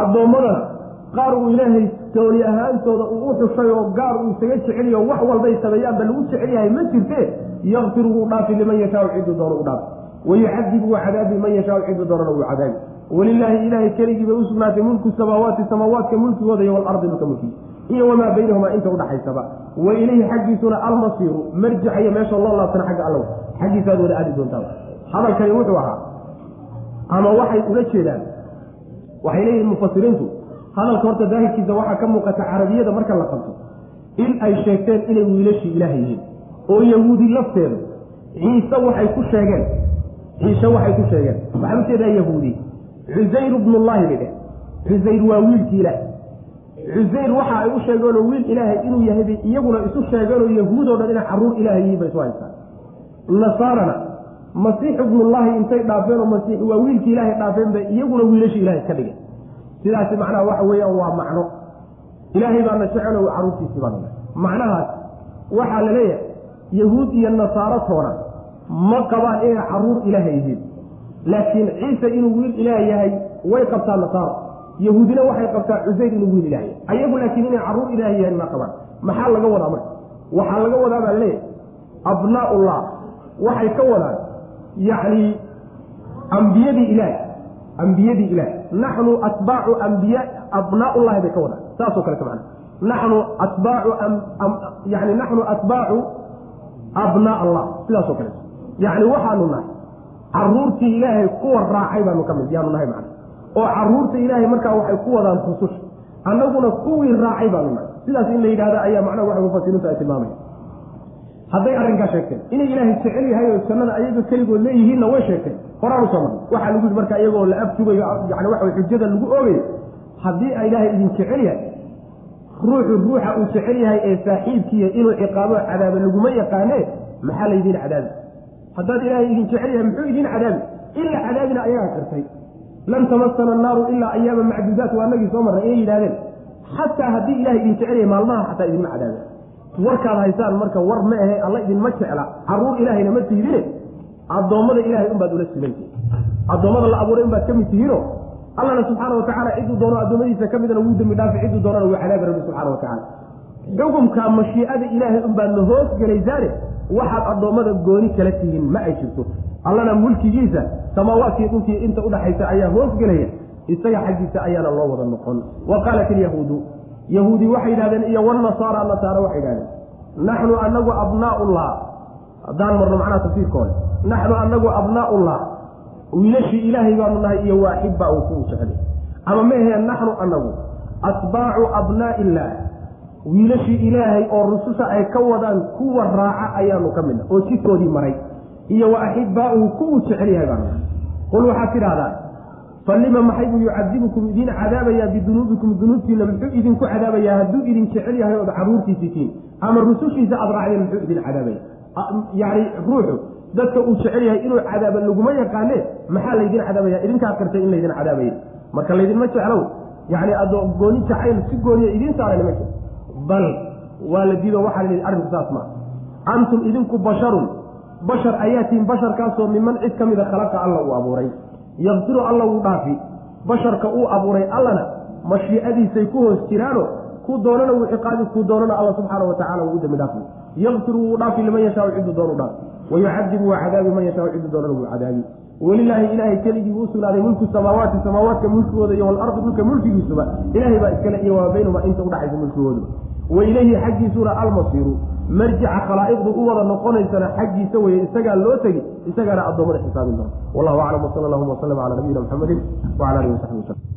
S1: Addoommadana qaar uu ilaahay tooli ahaantooda uu u xushay oo gaar uu isaga jeceliyo wax walbay sameeyaanba lagu jecel yahay ma jirte yakfir wuu dhaafi liman yashaau ciduu doono u dhaafi. Wayucadib wuu cadaabi man yashaau ciduu doonana wuu cadaabi. Walilaahi ilaahay keligii bay usugnaatay mulku samaawaati samaawaadka mulkigooda iyo walardi dhulka mulkiisa iyo wamaa baynahumaa inta udhaxaysaba wa ilayhi xaggiisuna almasiiru marjica iyo meeshoo loo laabtana xagga alla xaggiisaad wada aadi doontaa. Hadalkani wuxuu ahaa ama waxay ula jeedaan waxay leeyihiin mufasiriintu hadalka horta daahirkiisa waxaa ka muuqata carabiyada marka la qabto in ay sheegteen inay wiilashii ilaah yihiin oo yahuudi lafteedu ciise waxay ku sheegeen ciise waxay ku sheegeen. Waxaa u jeedaa yahuudi. Cusayr bnullaahi bay dheh cusayr waa wiilkii ilaah cusayr waxa ay u sheegeenoo wiil ilaahay inuu yahay bay iyaguna isu sheegeenoo yahuudoo dhan inay carruur ilaahay yihiin bay isu haystaan. Nasaarana masiix ibnullaahi intay dhaafeen oo masiix waa wiilkii ilaahay dhaafeen bay iyaguna wiilashii ilahay ka dhigeen sidaasi macnaha waxa weeyaan waa macno. Ilaahay baana jecelo caruurtiisii baana macnahaas waxaa la leeyahay yahuud iyo nasaaro toona ma qabaan inay carruur ilaaha yihiin. Laakiin ciise inuu wiil ilaah yahay way qabtaa nasaaro. Yahuudina waxay qabtaa cusayr inuu wiil ilaah yahay. Ayagu laakiin inay carruur ilaah yahayn ma qabaan. Maxaa laga wadaa marka? Waxaa laga wadaa baa la leeyahay abnaaullah waxay ka wadaan yacni ambiyadii ilaah ambiyadii ilaah naxnu atbaacu ambiya abnaaullahi bay ka wadaan saasoo kale macna naxnu atbaacu yani naxnu atbaacu abnaa allah sidaasoo kale yacni waxaanu nahay caruurtii ilaahay kuwa raacay baanu ka mid yaanu nahay macna oo carruurta ilaahay markaa waxay ku wadaan rususha annaguna kuwii raacay baanu nahay sidaas in la yidhahda ayaa macnaha waxa mufasiriintu ay tilmaamaya hadday arrinkaa sheegteen. Inay ilaahay jecel yahay oo jannada ayaga keligood leeyihiinna way sheegteen. Horaan u soo marnay waxaa lagu marka iyagoo la afjugayo yani waxa xujada lagu oogayo. Haddii ilaahay idin jecel yahay ruuxu ruuxa uu jecel yahay ee saaxiibkiiya inuu ciqaabo cadaabo laguma yaqaane maxaa laydin cadaabi haddaad ilaahay idin jecel yahay muxuu idin cadaabi ila cadaabina ayagaa kartay lan tamasana annaaru ilaa ayaama macduudaat waa nagii soo marray inay yidhahdeen xataa haddii ilahay idin jecel yahay maalmaha xataa idinma cadaabe warkaad haysaan marka war ma ahe alla idinma jecla. Caruur ilaahayna ma tihdine addoommada ilahay unbaad ula simantihi addoommada la abuuray unbaad ka mid tihiino. Allana subxaana watacaala cidduu doono addoommadiisa ka midna wuu dembi dhaafi cidduu doonana wuu cadaabi rabbi subxana watacaala xukumka mashiicada ilaahay unbaad la hoos gelaysaane waxaad addoommada gooni kala tihiin ma ay jirto. Allana mulkigiisa samaawaadkii dhulkii inta udhaxaysa ayaa hoos gelaya isaga xaggiisa ayaana loo wada noqon. Wa qaalat ilyahuudu yahuudi waxay yidhahdeen iyo wanasaara nasaara waxay yidhahdeen naxnu anagu abnaaullah haddaan marno macnaha tafsiirkooda naxnu anagu abnaaullah wiilashii ilaahay baanu nahay iyo waaxibba uu ku jecel ama mehe naxnu anagu atbaacu abnaa'i illaah wiilashii ilaahay oo rususha ay ka wadaan kuwa raaca ayaanu ka midna oo jidkoodii maray. Iyo wa axibbaa'uhu kuwuu jecel yahay baanu. Qul waxaad tidhahdaa falima maxay buu yucadibukum idiin cadaabayaa bidunuubikum dunuubtiina muxuu idinku cadaabayaa hadduu idin jecel yahay ood caruurtiisitiin ama rusushiisa aad raacdeen muxuu idin cadaabaya yani ruuxu dadka uu jecel yahay inuu cadaaba laguma yaqaane maxaa laydin cadaabaya? Idinkaa kartay in laydin cadaabaya marka laydinma jeclow yani adoo gooni jacayl si gooniya idiin saaran ma bal waa la diido waxaa la arrinku saas maa antum idinku basharun. Bashar ayaatiin basharkaasoo miman cid ka mida khalaqa alla uu abuuray yakfiru alla wuu dhaafi. Basharka uu abuuray allana mashiicadiisay ku hoos jiraano ku doonana wuu ciqaabi ku doonana alla subxaana wa tacala wuu u dhaafi yakfiru wuu dhaafi liman yashaau cidduu doonu dhaafi. Wayucadibu waa cadaabi man yashaau cidduu doonana wuu cadaabi. Welilaahi ilaahay keligii buu usugnaaday mulku samaawaati samaawaadka mulkigooda iyo walardi dhulka mulkigiisuba ilaahay baa iskale iyo waa baynuma inta udhaxaysa mulkigoodu wa ilayhi xaggiisuna almasiiru marjica khalaa'iqdu u wada noqonaysana xaggiisa weye isagaa loo tegi isagaana addoommada xisaabin doona wallahu aclam wsala allahuma waslama cala nabiyina muxamedin wacala alihi wasaxbi waslm